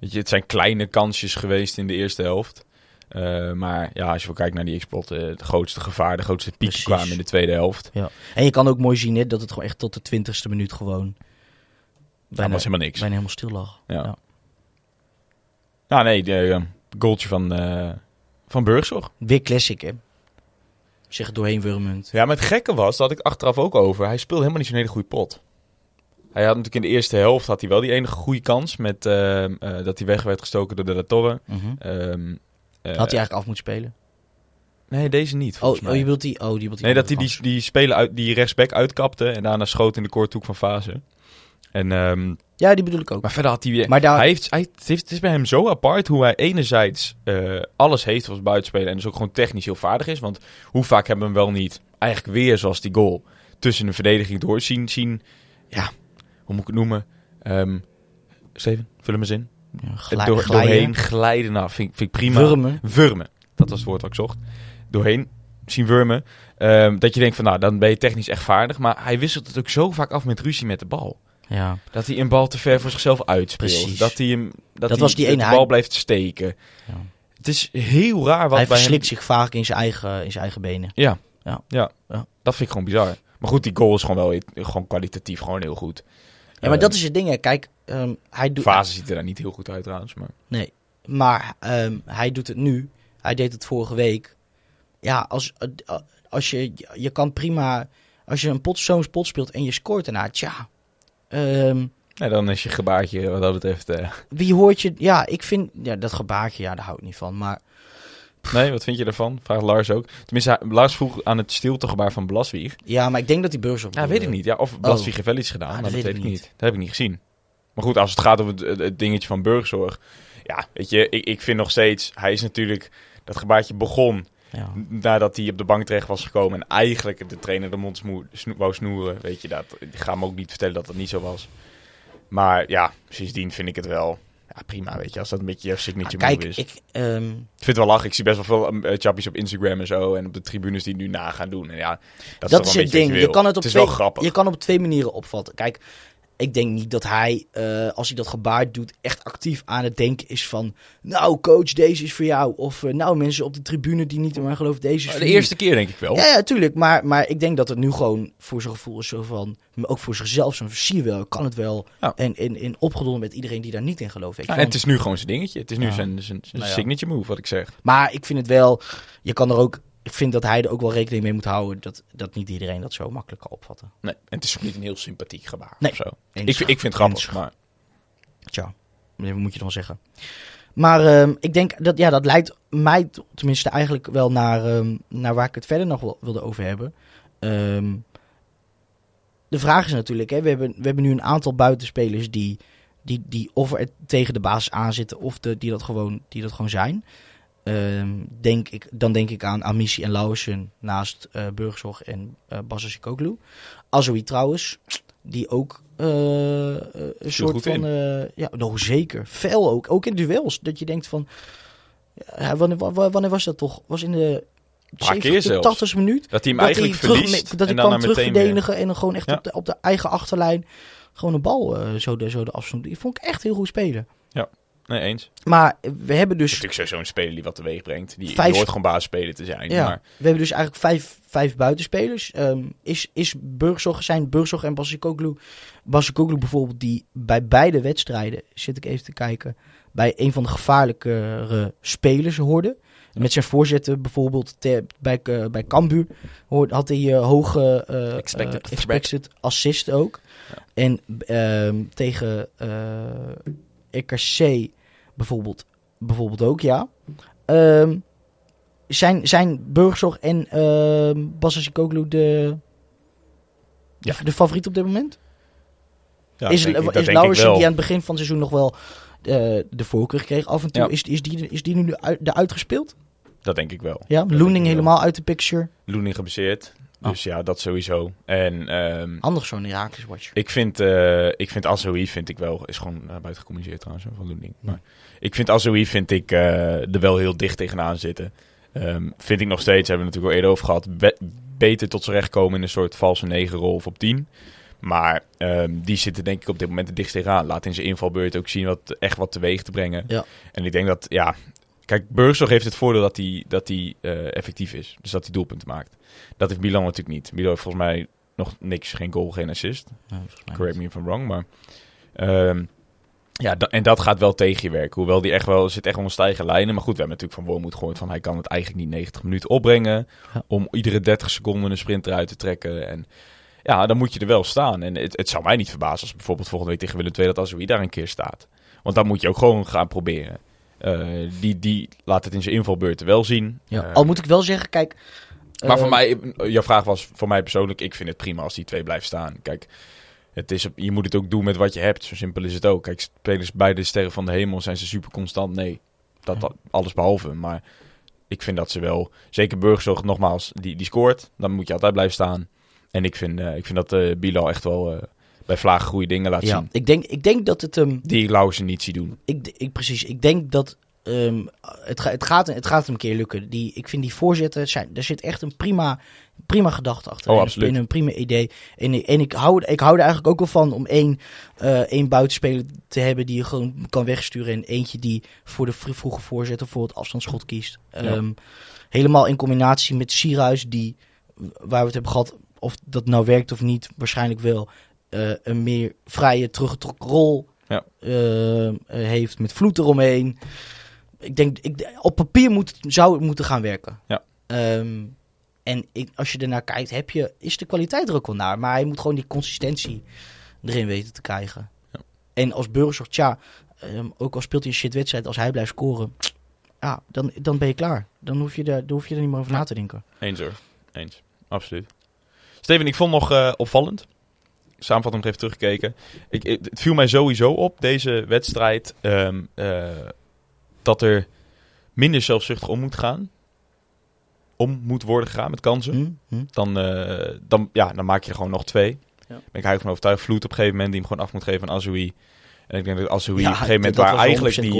[SPEAKER 4] weet je, het zijn kleine kansjes geweest in de eerste helft. Eh, maar ja, als je wel kijkt naar die exploit, eh het grootste gevaar, de grootste piek kwamen in de tweede helft.
[SPEAKER 5] en je kan ook mooi zien hè, dat het gewoon echt tot de twintigste minuut gewoon bijna,
[SPEAKER 4] was helemaal niks.
[SPEAKER 5] bijna helemaal stil lag.
[SPEAKER 4] Ja.
[SPEAKER 5] Ja.
[SPEAKER 4] Nou nee, de eh, goaltje van, van Burgzorg.
[SPEAKER 5] Weer classic hè. Zeg het doorheen wurmend.
[SPEAKER 4] Ja, maar het gekke was, dat had ik achteraf ook over. Hij speelde helemaal niet zo'n hele goede pot. Hij had natuurlijk in de eerste helft had hij wel die enige goede kans met ehm, eh, dat hij weg werd gestoken door de La Torre.
[SPEAKER 5] Mhm.
[SPEAKER 4] Ehm, eh,
[SPEAKER 5] Had hij eigenlijk af moeten spelen?
[SPEAKER 4] Nee, deze niet.
[SPEAKER 5] Oh, oh,
[SPEAKER 4] mij.
[SPEAKER 5] je bedoelt die, oh, die, bedoelt die
[SPEAKER 4] Nee, dat hij die, die spelen uit, die rechtsback uitkapte en daarna schoot in de korthoek van fase. En, ehm,
[SPEAKER 5] Ja, die bedoel ik ook.
[SPEAKER 4] maar verder had hij weer...
[SPEAKER 5] Maar daar,
[SPEAKER 4] Hij heeft, hij, het, heeft, het is bij hem zo apart hoe hij enerzijds eh, alles heeft als buitenspeler en dus ook gewoon technisch heel vaardig is. Want hoe vaak hebben we hem wel niet, eigenlijk weer zoals die goal, tussen een verdediging door zien, zien ja, hoe moet ik het noemen? Ehm Steven, vul hem eens in.
[SPEAKER 5] ja, glij-
[SPEAKER 4] door,
[SPEAKER 5] glijden,
[SPEAKER 4] doorheen glijden, nou, vind, vind ik prima.
[SPEAKER 5] wurmen.
[SPEAKER 4] Wurmen, dat was het woord wat ik zocht. Doorheen zien wurmen. Ehm, dat je denkt van, nou, dan ben je technisch echt vaardig. Maar hij wisselt het ook zo vaak af met ruzie met de bal.
[SPEAKER 5] Ja.
[SPEAKER 4] Dat hij een bal te ver voor zichzelf uitspeelt.
[SPEAKER 5] Precies.
[SPEAKER 4] Dat hij hem dat,
[SPEAKER 5] was die
[SPEAKER 4] de bal
[SPEAKER 5] hij-
[SPEAKER 4] blijft steken.
[SPEAKER 5] Ja.
[SPEAKER 4] Het is heel raar wat
[SPEAKER 5] Hij
[SPEAKER 4] bij
[SPEAKER 5] verslikt
[SPEAKER 4] hem...
[SPEAKER 5] zich vaak in zijn eigen, in zijn eigen benen.
[SPEAKER 4] Ja.
[SPEAKER 5] Ja.
[SPEAKER 4] Ja.
[SPEAKER 5] Ja.
[SPEAKER 4] dat vind ik gewoon bizar. Maar goed, die goal is gewoon wel gewoon kwalitatief gewoon heel goed.
[SPEAKER 5] Ja, maar dat is het ding. Hè. Kijk, ehm, hij doet...
[SPEAKER 4] Fase ziet er daar niet heel goed uit trouwens. Maar...
[SPEAKER 5] Nee, maar ehm, hij doet het nu. Hij deed het vorige week. Ja, als, eh, als je... Je kan prima... Als je een pot, zo'n pot speelt en je scoort daarna... Tja...
[SPEAKER 4] Ja, dan is je gebaartje wat dat betreft... eh,
[SPEAKER 5] wie hoort je... Ja, ik vind... Ja, dat gebaartje, ja, daar hou ik niet van. Maar
[SPEAKER 4] Nee, wat vind je ervan? Vraagt Lars ook. Tenminste, Lars vroeg aan het stiltegebaar van Blaswieg.
[SPEAKER 5] ja, maar ik denk dat die beurs op...
[SPEAKER 4] Ja, weet ik niet. Ja, of Blaswieg heeft wel iets gedaan,
[SPEAKER 5] Ah, dat
[SPEAKER 4] dat
[SPEAKER 5] weet
[SPEAKER 4] weet
[SPEAKER 5] ik niet.
[SPEAKER 4] niet. Dat heb ik niet gezien. Maar goed, als het gaat over het, dingetje van burgzorg. Ja, weet je, ik, ik vind nog steeds... Hij is natuurlijk... Dat gebaartje begon
[SPEAKER 5] Ja.
[SPEAKER 4] nadat hij op de bank terecht was gekomen. En eigenlijk de trainer de mond smoe- sno- wou snoeren. Weet je, dat, ik ga hem ook niet vertellen dat dat niet zo was. Maar ja, sindsdien vind ik het wel... Ja, prima, weet je. Als dat een beetje jouw signature
[SPEAKER 5] Ah, Kijk,
[SPEAKER 4] move is.
[SPEAKER 5] ik... ehm,
[SPEAKER 4] Ik vind het wel lachen. Ik zie best wel veel uh, chappies op Instagram en zo. En op de tribunes die nu na gaan doen. En ja, dat,
[SPEAKER 5] dat
[SPEAKER 4] is,
[SPEAKER 5] is het ding. Je kan het op
[SPEAKER 4] is
[SPEAKER 5] twee,
[SPEAKER 4] wel grappig.
[SPEAKER 5] Je kan op twee manieren opvatten. Kijk, ik denk niet dat hij, eh, als hij dat gebaar doet, echt actief aan het denken is van... Nou, coach, deze is voor jou. Of eh, nou, mensen op de tribune die niet in mij geloven, deze is
[SPEAKER 4] Maar
[SPEAKER 5] voor
[SPEAKER 4] de eerste keer denk ik wel.
[SPEAKER 5] Ja, ja, tuurlijk. Maar, maar ik denk dat het nu gewoon voor zijn gevoel is zo van... Maar ook voor zichzelf, zo van, zie je wel, kan het wel.
[SPEAKER 4] Ja.
[SPEAKER 5] En, en, en opgedonden met iedereen die daar niet in gelooft. weet
[SPEAKER 4] Ja, en het is nu gewoon zijn dingetje. Het is nu
[SPEAKER 5] Ja.
[SPEAKER 4] zijn, zijn, zijn
[SPEAKER 5] Nou
[SPEAKER 4] signature move, wat ik zeg.
[SPEAKER 5] Maar ik vind het wel... Je kan er ook... Ik vind dat hij er ook wel rekening mee moet houden... dat, dat niet iedereen dat zo makkelijk kan opvatten.
[SPEAKER 4] Nee, en het is ook niet een heel sympathiek gebaar
[SPEAKER 5] Nee.
[SPEAKER 4] of zo. Ik, vind- ik vind het grappig, maar...
[SPEAKER 5] Tja, moet je dan wel zeggen. Maar ehm, ik denk dat, ja, dat leidt mij tenminste eigenlijk wel naar, ehm, naar waar ik het verder nog wel wilde over hebben. Ehm, de vraag is natuurlijk, hè, we, hebben, we hebben nu een aantal buitenspelers die, die, die of er tegen de basis aanzitten of de, die, dat gewoon, die dat gewoon zijn. Ehm, denk ik, dan denk ik aan Amici en Lauwersen naast eh Burgzorg en eh Bassa Sikoglu. Azoui trouwens, die ook eh, eh, een soort van... eh, ja, nou zeker. Fel ook. Ook in duels. Dat je denkt van... Ja, wanneer, wa- wanneer was dat toch? Was in de
[SPEAKER 4] Paar keer
[SPEAKER 5] 70,
[SPEAKER 4] zelfs.
[SPEAKER 5] 80 minuut?
[SPEAKER 4] Dat hij hem
[SPEAKER 5] dat
[SPEAKER 4] eigenlijk
[SPEAKER 5] hij terug-
[SPEAKER 4] verliest
[SPEAKER 5] dat hij
[SPEAKER 4] weer...
[SPEAKER 5] terugverdedigen en dan gewoon echt
[SPEAKER 4] Ja.
[SPEAKER 5] op, de, op de eigen achterlijn gewoon een bal eh, zo, de, zo de afstand. Die vond ik echt heel goed spelen.
[SPEAKER 4] Ja. Nee, eens.
[SPEAKER 5] Maar we hebben dus,
[SPEAKER 4] Natuurlijk sowieso een speler die wat teweeg brengt. Die,
[SPEAKER 5] Vijf-
[SPEAKER 4] hoort gewoon basisspeler te zijn.
[SPEAKER 5] ja,
[SPEAKER 4] Maar
[SPEAKER 5] we hebben dus eigenlijk vijf, vijf buitenspelers. Ehm, is, is Burgzorg, zijn Burgzorg en Basikoglu, Basikoglu bijvoorbeeld, die bij beide wedstrijden, zit ik even te kijken, bij een van de gevaarlijkere spelers hoorden. Met zijn voorzetten bijvoorbeeld te- bij, eh, bij Cambuur hoorde, had hij eh, hoge eh,
[SPEAKER 4] Expected
[SPEAKER 5] expected assist ook. En ehm, tegen RKC bijvoorbeeld, bijvoorbeeld ook, ja. Ehm, zijn, zijn Burgzorg en ehm Basasikoglu de,
[SPEAKER 4] Ja.
[SPEAKER 5] de favoriet op dit moment?
[SPEAKER 4] ja,
[SPEAKER 5] is
[SPEAKER 4] denk
[SPEAKER 5] is
[SPEAKER 4] denk ik
[SPEAKER 5] Lauwersen,
[SPEAKER 4] wel.
[SPEAKER 5] die aan het begin van het seizoen nog wel eh, de voorkeur kreeg af en toe,
[SPEAKER 4] Ja.
[SPEAKER 5] is, is, die, is die nu uit- eruit gespeeld?
[SPEAKER 4] Dat denk ik wel.
[SPEAKER 5] Ja, Loening
[SPEAKER 4] wel.
[SPEAKER 5] helemaal uit de picture.
[SPEAKER 4] Loening geblesseerd.
[SPEAKER 5] Oh.
[SPEAKER 4] Dus ja, dat sowieso. En ehm,
[SPEAKER 5] Handig zo'n Herakles watcher.
[SPEAKER 4] ik vind, eh ik vind Azoui vind ik wel, is gewoon uh, buiten gecommuniceerd trouwens, van Loening. Maar ik vind Azoui vind ik eh, er wel heel dicht tegenaan zitten. Ehm, vind ik nog steeds, hebben we het natuurlijk al eerder over gehad, be- beter tot zijn recht komen in een soort valse negenrol of op 10. Maar ehm, die zitten denk ik op dit moment het dichtst tegenaan. Laat in zijn invalbeurt ook zien wat, echt wat teweeg te brengen.
[SPEAKER 5] Ja.
[SPEAKER 4] En ik denk dat, ja... Kijk, Burgzorg heeft het voordeel dat hij dat hij, eh, effectief is. Dus dat hij doelpunten maakt. Dat heeft Milan natuurlijk niet. Milan heeft volgens mij nog niks. Geen goal, geen assist.
[SPEAKER 5] Ja,
[SPEAKER 4] Correct me if I'm wrong, maar... ehm, ja, da- en dat gaat wel tegen je werken. Hoewel die echt wel... zit echt wel een stijgen lijnen. Maar goed, we hebben natuurlijk van Wormoed gehoord van... hij kan het eigenlijk niet 90 minuten opbrengen...
[SPEAKER 5] Ja.
[SPEAKER 4] om iedere 30 seconden een sprint eruit te trekken. En ja, dan moet je er wel staan. En het, het zou mij niet verbazen als bijvoorbeeld volgende week tegen Willem II... dat Azoui daar een keer staat. Want dan moet je ook gewoon gaan proberen. Eh, die, die laat het in zijn invalbeurten wel zien.
[SPEAKER 5] Ja.
[SPEAKER 4] Eh,
[SPEAKER 5] Al moet ik wel zeggen, kijk...
[SPEAKER 4] maar
[SPEAKER 5] eh,
[SPEAKER 4] voor mij, jouw vraag was voor mij persoonlijk, ik vind het prima als die twee blijven staan. Kijk, het is, je moet het ook doen met wat je hebt. Zo simpel is het ook. Kijk, spelers bij de sterren van de hemel zijn ze super constant. Nee, dat, dat alles behalve. Maar ik vind dat ze wel, zeker Burgzorg nogmaals, die, die scoort. Dan moet je altijd blijven staan. En ik vind, eh, ik vind dat eh Bilal echt wel eh, bij Vlagen goede dingen laat
[SPEAKER 5] Ja,
[SPEAKER 4] zien.
[SPEAKER 5] ik denk, ik denk dat het... hem
[SPEAKER 4] Die Lauwersen niet zie doen.
[SPEAKER 5] ik, ik, precies, ik denk dat ehm, het, ga- het, gaat, het gaat hem een keer lukken. Die, ik vind die voorzetten, zijn, daar zit echt een prima, prima gedachte achter.
[SPEAKER 4] Oh, absoluut.
[SPEAKER 5] Een, een prima idee. En, ik- en ik, hou, ik hou er eigenlijk ook wel van om één, eh, één buitenspeler te hebben die je gewoon kan wegsturen. En eentje die voor de vro- vroege voorzet of voor het afstandsschot kiest. Ehm, helemaal in combinatie met Sierhuis, die, waar we het hebben gehad, of dat nou werkt of niet, waarschijnlijk wel. Eh, een meer vrije, teruggetrokken rol
[SPEAKER 4] Ja.
[SPEAKER 5] eh, eh, heeft met vloed eromheen. Ik denk, ik, op papier moet, zou het moeten gaan werken.
[SPEAKER 4] Ja.
[SPEAKER 5] Ehm, en ik, als je ernaar kijkt, heb je, is de kwaliteit er ook wel naar. Maar hij moet gewoon die consistentie erin weten te krijgen.
[SPEAKER 4] Ja.
[SPEAKER 5] En als Burgers, tja, ehm, ook al speelt hij een shitwedstrijd, als hij blijft scoren, ja, dan, dan ben je klaar. Dan hoef je, er, dan hoef je er niet meer over na te denken.
[SPEAKER 4] Eens hoor. Eens. Absoluut. Steven, ik vond nog opvallend. Samenvatting nog even teruggekeken. Ik, ik- het viel mij sowieso op, deze wedstrijd, ehm, eh, dat er minder zelfzuchtig om moet gaan. Om moet worden gegaan met kansen.
[SPEAKER 5] Hm? Hm?
[SPEAKER 4] Dan, eh, dan, ja, dan maak je er gewoon nog twee.
[SPEAKER 5] Ja.
[SPEAKER 4] Ben ik eigenlijk van overtuigd. Vloed op een gegeven moment die hem gewoon af moet geven aan Azoui. En ik denk dat Azoui
[SPEAKER 5] Ja,
[SPEAKER 4] op een gegeven moment waar eigenlijk
[SPEAKER 5] 100%
[SPEAKER 4] die,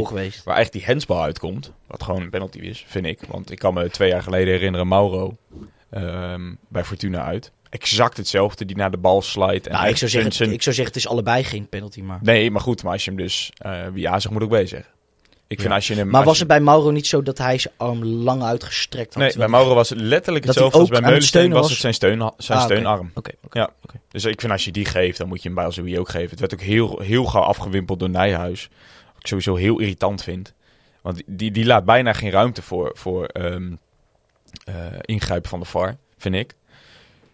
[SPEAKER 4] waar eigenlijk die hensbal uitkomt. Wat gewoon een penalty is, vind ik. Want ik kan me twee jaar geleden herinneren Mauro ehm, bij Fortuna uit. Exact hetzelfde, die naar de bal slijt. En
[SPEAKER 5] Nou, ik, zou zeggen,
[SPEAKER 4] zijn-
[SPEAKER 5] ik zou zeggen, het is allebei geen penalty, maar...
[SPEAKER 4] Nee, maar goed, maar als je hem dus... eh wie A zegt, moet ook B zeggen. Ik vind als je hem...
[SPEAKER 5] Maar was
[SPEAKER 4] je-
[SPEAKER 5] het bij Mauro niet zo dat hij zijn arm lang uitgestrekt had?
[SPEAKER 4] Nee, bij Mauro was het letterlijk hetzelfde als bij Meulensteen. Was
[SPEAKER 5] was?
[SPEAKER 4] het zijn, steun, zijn
[SPEAKER 5] Ah,
[SPEAKER 4] steunarm.
[SPEAKER 5] Oké.
[SPEAKER 4] Ja. Dus ik vind als je die geeft, dan moet je hem bij Azoui ook geven. Het werd ook heel, heel gauw afgewimpeld door Nijhuis. Wat ik sowieso heel irritant vind. Want die, die laat bijna geen ruimte voor, voor ehm, eh, ingrijpen van de VAR, vind ik.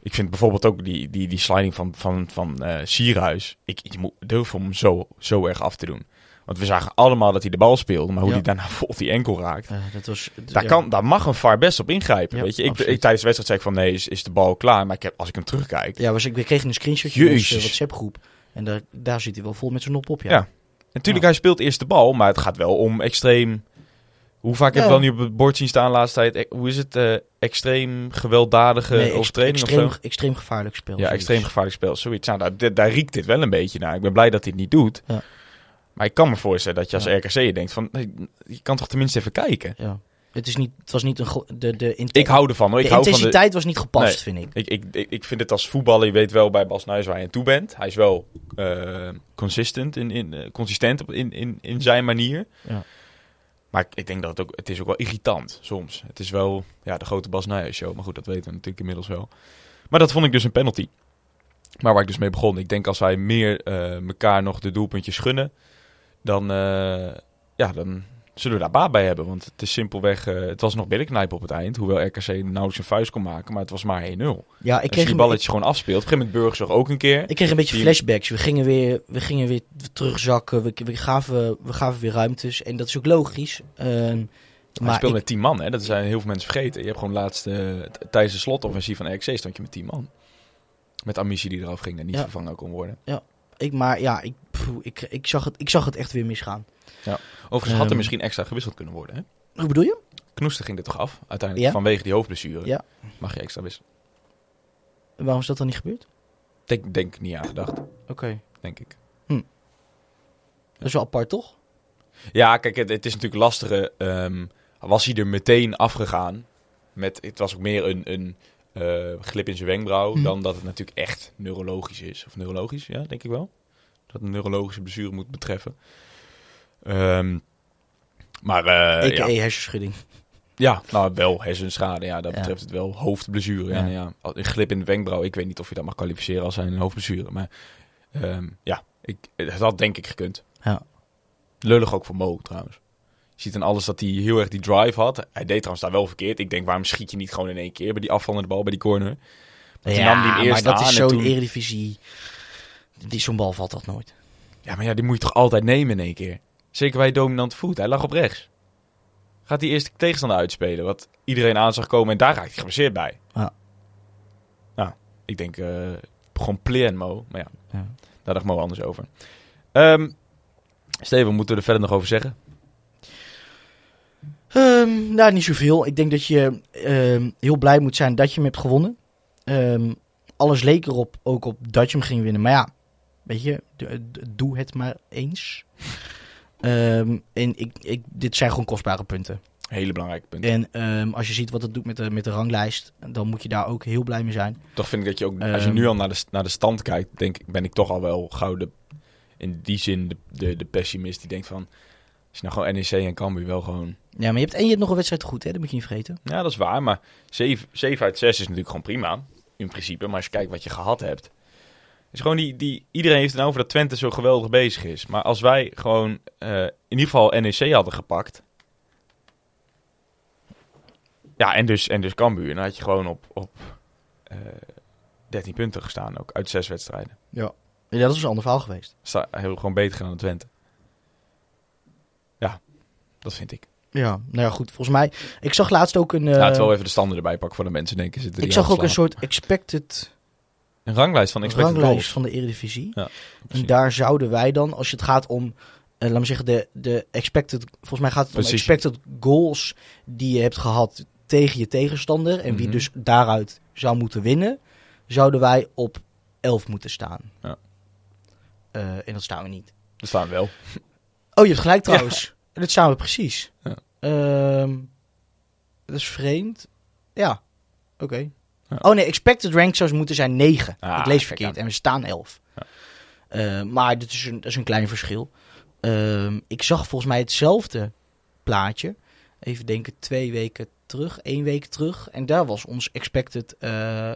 [SPEAKER 4] Ik vind bijvoorbeeld ook die, die, die sliding van, van, van eh Sierhuis. Ik, moet durf hem zo, zo erg af te doen. Want we zagen allemaal dat hij de bal speelde. Maar hoe
[SPEAKER 5] Ja.
[SPEAKER 4] hij daarna vol die enkel raakt.
[SPEAKER 5] Ja, dat was,
[SPEAKER 4] Daar,
[SPEAKER 5] ja.
[SPEAKER 4] kan, daar mag een VAR best op ingrijpen. Weet je? Ik, ik, tijdens de wedstrijd zei ik van nee, is, is de bal klaar. Maar ik heb, als ik hem terugkijk...
[SPEAKER 5] Ja, was, ik, we kregen een screenshotje in onze
[SPEAKER 4] Jezus.
[SPEAKER 5] WhatsApp-groep. En daar, daar zit hij wel vol met zijn nop op, ja.
[SPEAKER 4] Ja. Natuurlijk, hij speelt eerst de bal, maar het gaat wel om extreem... Hoe vaak heb je wel niet op het bord zien staan de laatste tijd? E- Hoe is het? eh, extreem gewelddadige
[SPEAKER 5] Nee,
[SPEAKER 4] overtreding
[SPEAKER 5] extreem,
[SPEAKER 4] of zo?
[SPEAKER 5] extreem gevaarlijk spel.
[SPEAKER 4] Ja,
[SPEAKER 5] zoiets.
[SPEAKER 4] extreem gevaarlijk spel. Zoiets. Nou, daar, daar, daar riekt dit wel een beetje naar. Ik ben blij dat hij het niet doet.
[SPEAKER 5] Ja.
[SPEAKER 4] Maar ik kan me voorstellen dat je als
[SPEAKER 5] Ja.
[SPEAKER 4] RKC denkt van... je kan toch tenminste even kijken?
[SPEAKER 5] Ja. Het, is niet, het was niet een... De, de,
[SPEAKER 4] Ik hou ervan hoor. Ik
[SPEAKER 5] de
[SPEAKER 4] hou van de,
[SPEAKER 5] intensiteit was niet gepast,
[SPEAKER 4] Nee.
[SPEAKER 5] vind ik.
[SPEAKER 4] Ik, ik, ik, vind het als voetballer, je weet wel bij Bas Nijs waar je aan toe bent. Hij is wel eh, consistent in, in, eh, consistent in, in, in zijn manier.
[SPEAKER 5] Ja.
[SPEAKER 4] Maar ik, denk dat het ook, het is ook wel irritant soms. Het is wel ja, de grote Bas show. Maar goed, dat weten we natuurlijk inmiddels wel. Maar dat vond ik dus een penalty. Maar waar ik dus mee begon. Ik denk als wij meer eh elkaar nog de doelpuntjes gunnen, dan, eh, ja, dan zullen we daar baat bij hebben. Want het is simpelweg, eh, het was nog billenknijpen op het eind. Hoewel RKC nauwelijks een vuist kon maken, maar het was maar 1-0.
[SPEAKER 5] Ja, ik
[SPEAKER 4] Als je
[SPEAKER 5] kreeg,
[SPEAKER 4] die
[SPEAKER 5] een,
[SPEAKER 4] balletjes gewoon afspeelt. Op een gegeven moment Burgers ook een keer.
[SPEAKER 5] ik kreeg een beetje
[SPEAKER 4] Die-
[SPEAKER 5] flashbacks. We gingen weer, we gingen weer terugzakken. We, we, gaven, we gaven weer ruimtes. En dat is ook logisch. Ehm,
[SPEAKER 4] Maar je
[SPEAKER 5] ik-
[SPEAKER 4] met 10 man, hè? Dat zijn heel veel mensen vergeten. Je hebt gewoon laatst, eh, tijdens de slotoffensief van RKC stond je met 10 man. Met ambitie die eraf ging en niet
[SPEAKER 5] Ja.
[SPEAKER 4] vervangen kon worden.
[SPEAKER 5] ik, maar ja, ik, pff, ik, ik, zag het, ik zag het echt weer misgaan.
[SPEAKER 4] Overigens had er
[SPEAKER 5] Ehm.
[SPEAKER 4] misschien extra gewisseld kunnen worden, hè?
[SPEAKER 5] Hoe bedoel je?
[SPEAKER 4] Knoester ging er toch af, uiteindelijk,
[SPEAKER 5] Ja.
[SPEAKER 4] vanwege die hoofdblessure.
[SPEAKER 5] Ja.
[SPEAKER 4] Mag je extra wisselen.
[SPEAKER 5] Waarom is dat dan niet gebeurd?
[SPEAKER 4] Denk, denk niet aan gedacht,
[SPEAKER 5] Oké.
[SPEAKER 4] denk ik.
[SPEAKER 5] Dat is wel apart, toch?
[SPEAKER 4] Ja, kijk, het, het is natuurlijk lastiger. ehm, was hij er meteen afgegaan met, het was ook meer een, een eh, glip in zijn wenkbrauw,
[SPEAKER 5] Hm.
[SPEAKER 4] dan dat het natuurlijk echt neurologisch is. Of neurologisch, ja, denk ik wel. Dat een neurologische blessure moet betreffen. Ehm, maar
[SPEAKER 5] EKE
[SPEAKER 4] ja.
[SPEAKER 5] hersenschudding.
[SPEAKER 4] ja, nou wel hersenschade, ja, dat
[SPEAKER 5] Ja.
[SPEAKER 4] betreft het wel hoofdblessure. Ja.
[SPEAKER 5] Ja.
[SPEAKER 4] Ja, Een glip in de wenkbrauw, ik weet niet of je dat mag kwalificeren als zijn een hoofdblessure. Maar ehm, ja, ik, het had denk ik gekund.
[SPEAKER 5] Ja.
[SPEAKER 4] Lullig ook voor Mo trouwens. Je ziet in alles dat hij heel erg die drive had. Hij deed trouwens daar wel verkeerd. Ik denk, waarom schiet je niet gewoon in één keer bij die afvallende bal, bij die corner? Want die nam die
[SPEAKER 5] maar dat is zo'n
[SPEAKER 4] toen-
[SPEAKER 5] eredivisie. Die Zo'n bal valt dat nooit.
[SPEAKER 4] Ja, maar ja, die moet je toch altijd nemen in één keer? Zeker bij dominante voet. Hij lag op rechts. Gaat hij eerst de tegenstander uitspelen, wat iedereen aan zag komen en daar raakt hij geblesseerd bij.
[SPEAKER 5] Ja.
[SPEAKER 4] Nou, ik denk eh, gewoon plan Mo. Maar ja,
[SPEAKER 5] Ja.
[SPEAKER 4] daar dacht Mo anders over. Ehm Steven, moeten we er verder nog over zeggen?
[SPEAKER 5] Ehm, nou, niet zoveel. Ik denk dat je ehm, heel blij moet zijn dat je hem hebt gewonnen. Alles leek erop, ook op dat je hem ging winnen. Maar ja, weet je, doe het maar eens. Ehm, en ik, ik, dit zijn gewoon kostbare punten.
[SPEAKER 4] Hele belangrijke punt.
[SPEAKER 5] En ehm, als je ziet wat het doet met de, met de ranglijst, dan moet je daar ook heel blij mee zijn.
[SPEAKER 4] Toch vind ik dat je ook, als je
[SPEAKER 5] Ehm.
[SPEAKER 4] nu al naar de, naar de stand kijkt, denk ik, ben ik toch al wel gauw de, in die zin de, de, de pessimist die denkt van, als je nou gewoon NEC en Cambuur wel gewoon
[SPEAKER 5] Ja, maar je hebt, en je hebt nog een wedstrijd goed, hè? dat moet je niet vergeten.
[SPEAKER 4] Ja, dat is waar. Maar 7, 7 uit 6 is natuurlijk gewoon prima. In principe. Maar als je kijkt wat je gehad hebt. Is gewoon die, die, iedereen heeft het nou over dat Twente zo geweldig bezig is. Maar als wij gewoon eh, in ieder geval NEC hadden gepakt. Ja, en dus, en dus Cambuur. Dan had je gewoon op, op eh 13 punten gestaan ook. Uit 6 wedstrijden.
[SPEAKER 5] Ja. ja dat is een ander verhaal geweest.
[SPEAKER 4] Sta, hebben we gewoon beter gedaan dan Twente. Ja, dat vind ik.
[SPEAKER 5] Ja, nou ja, goed. Volgens mij, ik zag laatst ook een... eh,
[SPEAKER 4] Laten we wel even de standen erbij pakken voor de mensen denken.
[SPEAKER 5] Ik
[SPEAKER 4] die
[SPEAKER 5] zag ook een soort expected
[SPEAKER 4] Een ranglijst van expected
[SPEAKER 5] ranglijst
[SPEAKER 4] goals.
[SPEAKER 5] van de Eredivisie.
[SPEAKER 4] Ja,
[SPEAKER 5] en daar zouden wij dan, als je het gaat om, eh, laat me zeggen, de, de expected... Volgens mij gaat het om
[SPEAKER 4] Position.
[SPEAKER 5] expected goals die je hebt gehad tegen je tegenstander. En wie
[SPEAKER 4] Mhm.
[SPEAKER 5] dus daaruit zou moeten winnen, zouden wij op 11 moeten staan.
[SPEAKER 4] Ja.
[SPEAKER 5] Eh, en dat staan we niet.
[SPEAKER 4] Er staan wel.
[SPEAKER 5] Oh, je hebt gelijk trouwens. Dat staan we precies.
[SPEAKER 4] Ja.
[SPEAKER 5] Ehm, dat is vreemd. Ja, oké.
[SPEAKER 4] Ja.
[SPEAKER 5] Oh nee, expected rank zou moeten zijn 9.
[SPEAKER 4] Ah,
[SPEAKER 5] ik lees verkeerd en we staan 11.
[SPEAKER 4] Ja.
[SPEAKER 5] Eh, maar dit is een, dat is een klein verschil. Ehm, ik zag volgens mij hetzelfde plaatje. Even denken, twee weken terug, één week terug. En daar was ons expected,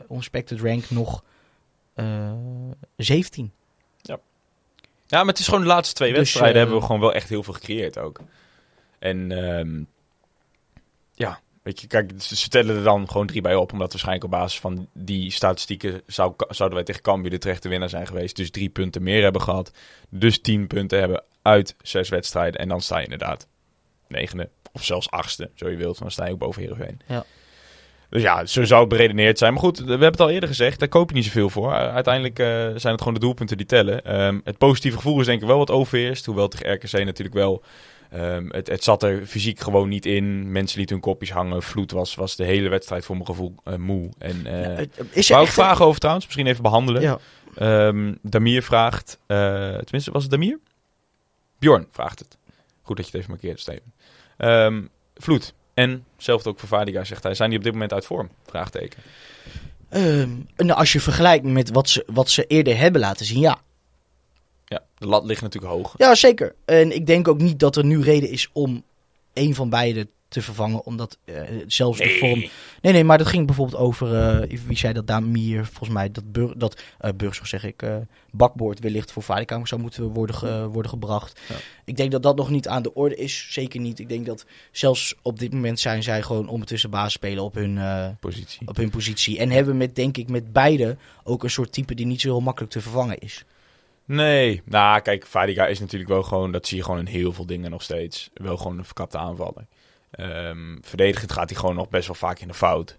[SPEAKER 5] ons expected rank nog eh 17.
[SPEAKER 4] Ja, maar het is gewoon de laatste twee
[SPEAKER 5] Dus,
[SPEAKER 4] wedstrijden hebben we gewoon wel echt heel veel gecreëerd ook. En ehm, ja, weet je, kijk, ze stellen er dan gewoon drie bij op. Omdat waarschijnlijk op basis van die statistieken zou, zouden wij tegen Cambuur de terechte winnaar zijn geweest. Dus drie punten meer hebben gehad. Dus tien punten hebben uit zes wedstrijden. En dan sta je inderdaad negende of zelfs achtste, zo je wilt. Dan sta je ook boven Heerenveen.
[SPEAKER 5] Ja.
[SPEAKER 4] Dus ja, zo zou het beredeneerd zijn. Maar goed, we hebben het al eerder gezegd. Daar koop je niet zoveel voor. Uh, Uiteindelijk eh, zijn het gewoon de doelpunten die tellen. Ehm, het positieve gevoel is denk ik wel wat overheerst. Hoewel tegen RKC natuurlijk wel... ehm, het, het zat er fysiek gewoon niet in. Mensen lieten hun kopjes hangen. Vloed was, was de hele wedstrijd voor mijn gevoel eh, moe. En, eh
[SPEAKER 5] Ja, is er
[SPEAKER 4] wou ik vragen over trouwens? Misschien even behandelen.
[SPEAKER 5] Ja.
[SPEAKER 4] Ehm, Damir vraagt... eh, tenminste, was het Damir? Bjorn vraagt het. Goed dat je het even markeert, Steven. Ehm, Vloed. En, zelfs ook voor Vadiga zegt hij, zijn die op dit moment uit vorm? Vraagteken.
[SPEAKER 5] Nou, als je vergelijkt met wat ze, wat ze eerder hebben laten zien, ja.
[SPEAKER 4] Ja, de lat ligt natuurlijk hoog.
[SPEAKER 5] Ja, zeker. En ik denk ook niet dat er nu reden is om een van beide te vervangen. Omdat eh, zelfs de vorm... Nee, nee, maar dat ging bijvoorbeeld over... eh, wie zei dat? Damir, volgens mij. Dat, Bur dat Burgers, zeg ik. bakboord wellicht voor Vadikamer zou moeten worden, ge- worden gebracht.
[SPEAKER 4] Ja.
[SPEAKER 5] Ik denk dat dat nog niet aan de orde is. Zeker niet. Ik denk dat zelfs op dit moment zijn zij gewoon ondertussen baas spelen op hun...
[SPEAKER 4] Positie.
[SPEAKER 5] op hun positie. En hebben met, denk ik, met beide ook een soort type die niet zo heel makkelijk te vervangen is.
[SPEAKER 4] Nee, nou kijk, Vadiga is natuurlijk wel gewoon, dat zie je gewoon in heel veel dingen nog steeds, wel gewoon een verkapte aanvaller. Ehm, verdedigend gaat hij gewoon nog best wel vaak in de fout.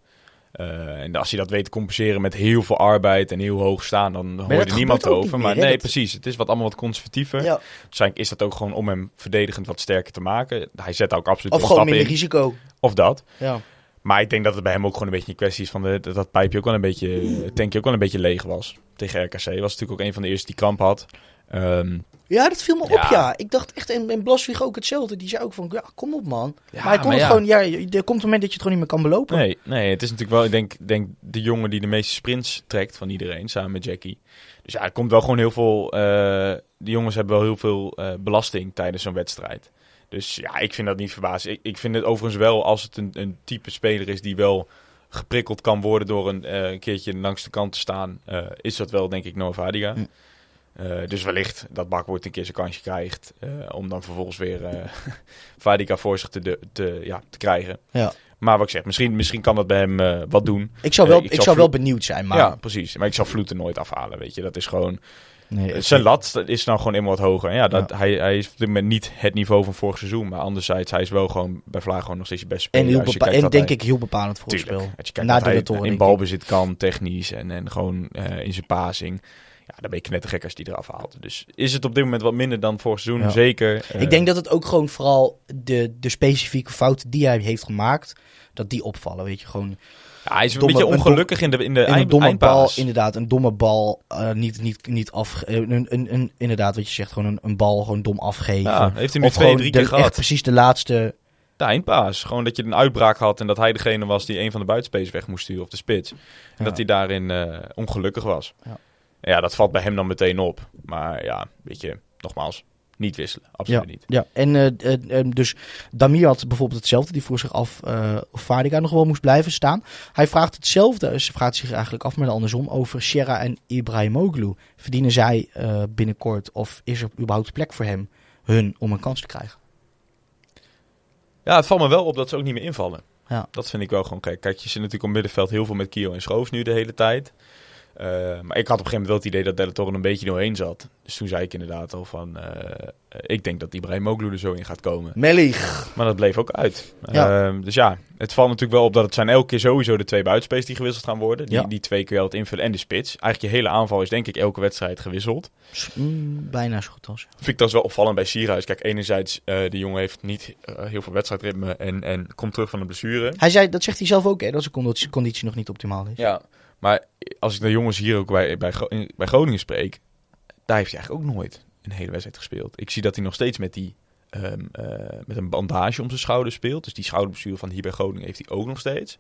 [SPEAKER 4] Eh, en als hij dat weet te compenseren met heel veel arbeid en heel hoog staan, dan hoor je niemand over. Maar nee,
[SPEAKER 5] Dat-
[SPEAKER 4] precies. Het is wat allemaal wat conservatiever.
[SPEAKER 5] Ja.
[SPEAKER 4] Waarschijnlijk is dat ook gewoon om hem verdedigend wat sterker te maken. Hij zet ook absoluut
[SPEAKER 5] Of gewoon minder
[SPEAKER 4] in.
[SPEAKER 5] risico.
[SPEAKER 4] Of dat.
[SPEAKER 5] Ja.
[SPEAKER 4] Maar ik denk dat het bij hem ook gewoon een beetje een kwestie is van de, dat, dat pijpje ook wel een beetje, het tankje ook wel een beetje leeg was. Tegen RKC was natuurlijk ook een van de eerste die kramp had. Ehm,
[SPEAKER 5] ja, dat viel me op,
[SPEAKER 4] Ja.
[SPEAKER 5] Ik dacht echt, en, en Blaswig ook hetzelfde. Die zei ook van, ja, kom op man.
[SPEAKER 4] Ja,
[SPEAKER 5] maar hij kon
[SPEAKER 4] maar
[SPEAKER 5] het
[SPEAKER 4] ja.
[SPEAKER 5] gewoon, ja, er komt een moment dat je het gewoon niet meer kan belopen.
[SPEAKER 4] Nee, nee, het is natuurlijk wel, ik denk, denk de jongen die de meeste sprints trekt van iedereen, samen met Jackie. Dus ja, er komt wel gewoon heel veel, eh de jongens hebben wel heel veel eh, belasting tijdens zo'n wedstrijd. Dus ja, ik vind dat niet verbaasd. Ik, ik vind het overigens wel, als het een, een type speler is die wel geprikkeld kan worden door een, eh, een keertje langs de kant te staan, eh, is dat wel denk ik Noah Vadiga.
[SPEAKER 5] Hm.
[SPEAKER 4] Eh, dus wellicht dat Bakwoord een keer zijn kansje krijgt. om dan vervolgens weer Vadica voor zich te, de- te, ja, te krijgen.
[SPEAKER 5] Ja.
[SPEAKER 4] Maar wat ik zeg, misschien, misschien kan dat bij hem wat doen.
[SPEAKER 5] Ik zou wel,
[SPEAKER 4] ik
[SPEAKER 5] zou wel benieuwd zijn, maar...
[SPEAKER 4] Ja, precies. Maar ik zal Vloeten nooit afhalen, weet je. Dat is gewoon...
[SPEAKER 5] nee, het-
[SPEAKER 4] Zijn lat is nou gewoon eenmaal wat hoger. En ja, dat, Hij, hij is op dit moment niet het niveau van vorig seizoen. Maar anderzijds, hij is wel gewoon bij Vlaag gewoon nog steeds je beste
[SPEAKER 5] en
[SPEAKER 4] speler.
[SPEAKER 5] heel
[SPEAKER 4] Als je
[SPEAKER 5] bepa- en denk
[SPEAKER 4] hij-
[SPEAKER 5] ik heel bepalend voor het spel.
[SPEAKER 4] Als je kijkt
[SPEAKER 5] Na
[SPEAKER 4] dat
[SPEAKER 5] de
[SPEAKER 4] hij
[SPEAKER 5] Latoren,
[SPEAKER 4] in balbezit kan, technisch en, en gewoon eh, in zijn passing. Ja, dan ben je knettergek als die eraf haalt. Dus is het op dit moment wat minder dan vorig seizoen?
[SPEAKER 5] Ja.
[SPEAKER 4] Zeker. Eh,
[SPEAKER 5] Ik denk dat het ook gewoon vooral de, de specifieke fouten die hij heeft gemaakt, dat die opvallen. Weet je, gewoon
[SPEAKER 4] ja, hij is een
[SPEAKER 5] domme-
[SPEAKER 4] beetje
[SPEAKER 5] een dom-
[SPEAKER 4] ongelukkig in de, in de
[SPEAKER 5] in een domme bal, inderdaad, een domme bal, eh, niet, niet, niet af, eh, een, een, een, inderdaad wat je zegt, gewoon een, een bal gewoon dom afgeven.
[SPEAKER 4] Ja, heeft hij nu
[SPEAKER 5] of
[SPEAKER 4] twee, drie
[SPEAKER 5] de-
[SPEAKER 4] keer gehad.
[SPEAKER 5] echt precies de laatste.
[SPEAKER 4] De eindpaas. Gewoon dat je een uitbraak had en dat hij degene was die een van de buitenspelers weg moest sturen, of de spits. En
[SPEAKER 5] Ja.
[SPEAKER 4] dat hij daarin eh, ongelukkig was.
[SPEAKER 5] Ja.
[SPEAKER 4] Ja. ja, dat valt bij hem dan meteen op. Maar ja, weet je, nogmaals, niet wisselen. Absoluut
[SPEAKER 5] Ja,
[SPEAKER 4] niet.
[SPEAKER 5] ja. en eh, eh, eh, dus Damir had bijvoorbeeld hetzelfde. Die vroeg zich af of Vadica nog wel moest blijven staan. Hij vraagt hetzelfde, ze vraagt zich eigenlijk af, maar andersom, over Sierra en Ibrahimoglu. Verdienen zij binnenkort of is er überhaupt plek voor hem, hun, om een kans te krijgen?
[SPEAKER 4] Ja, het valt me wel op dat ze ook niet meer invallen.
[SPEAKER 5] Ja.
[SPEAKER 4] Dat vind ik wel gewoon kijk. Kijk, je zit natuurlijk op middenveld heel veel met Kio en Schroofs nu de hele tijd. Eh, maar ik had op een gegeven moment wel het idee dat Della Torre een beetje doorheen zat. Dus toen zei ik inderdaad al van... eh, ik denk dat Ibrahimoglu er zo in gaat komen.
[SPEAKER 5] Melich.
[SPEAKER 4] Maar dat bleef ook uit.
[SPEAKER 5] Ja.
[SPEAKER 4] Ehm, dus ja, het valt natuurlijk wel op dat het zijn elke keer sowieso de twee buitenspelers die gewisseld gaan worden. Die,
[SPEAKER 5] Ja.
[SPEAKER 4] die twee kun je altijd invullen. En de spits. Eigenlijk je hele aanval is denk ik elke wedstrijd gewisseld.
[SPEAKER 5] Mm, bijna zo goed als.
[SPEAKER 4] Vind ik dat is wel opvallend bij Sierhuis. Kijk, enerzijds, eh de jongen heeft niet heel veel wedstrijdritme en, en komt terug van een blessure.
[SPEAKER 5] Hij zei, dat zegt hij zelf ook, hè, dat zijn conditie, conditie nog niet optimaal is.
[SPEAKER 4] Ja, maar als ik de jongens hier ook bij, bij, Gro- in- bij Groningen spreek, daar heeft hij eigenlijk ook nooit een hele wedstrijd gespeeld. Ik zie dat hij nog steeds met, die, ehm, eh, met een bandage om zijn schouder speelt. Dus die schouderbestuur van hier bij Groningen heeft hij ook nog steeds.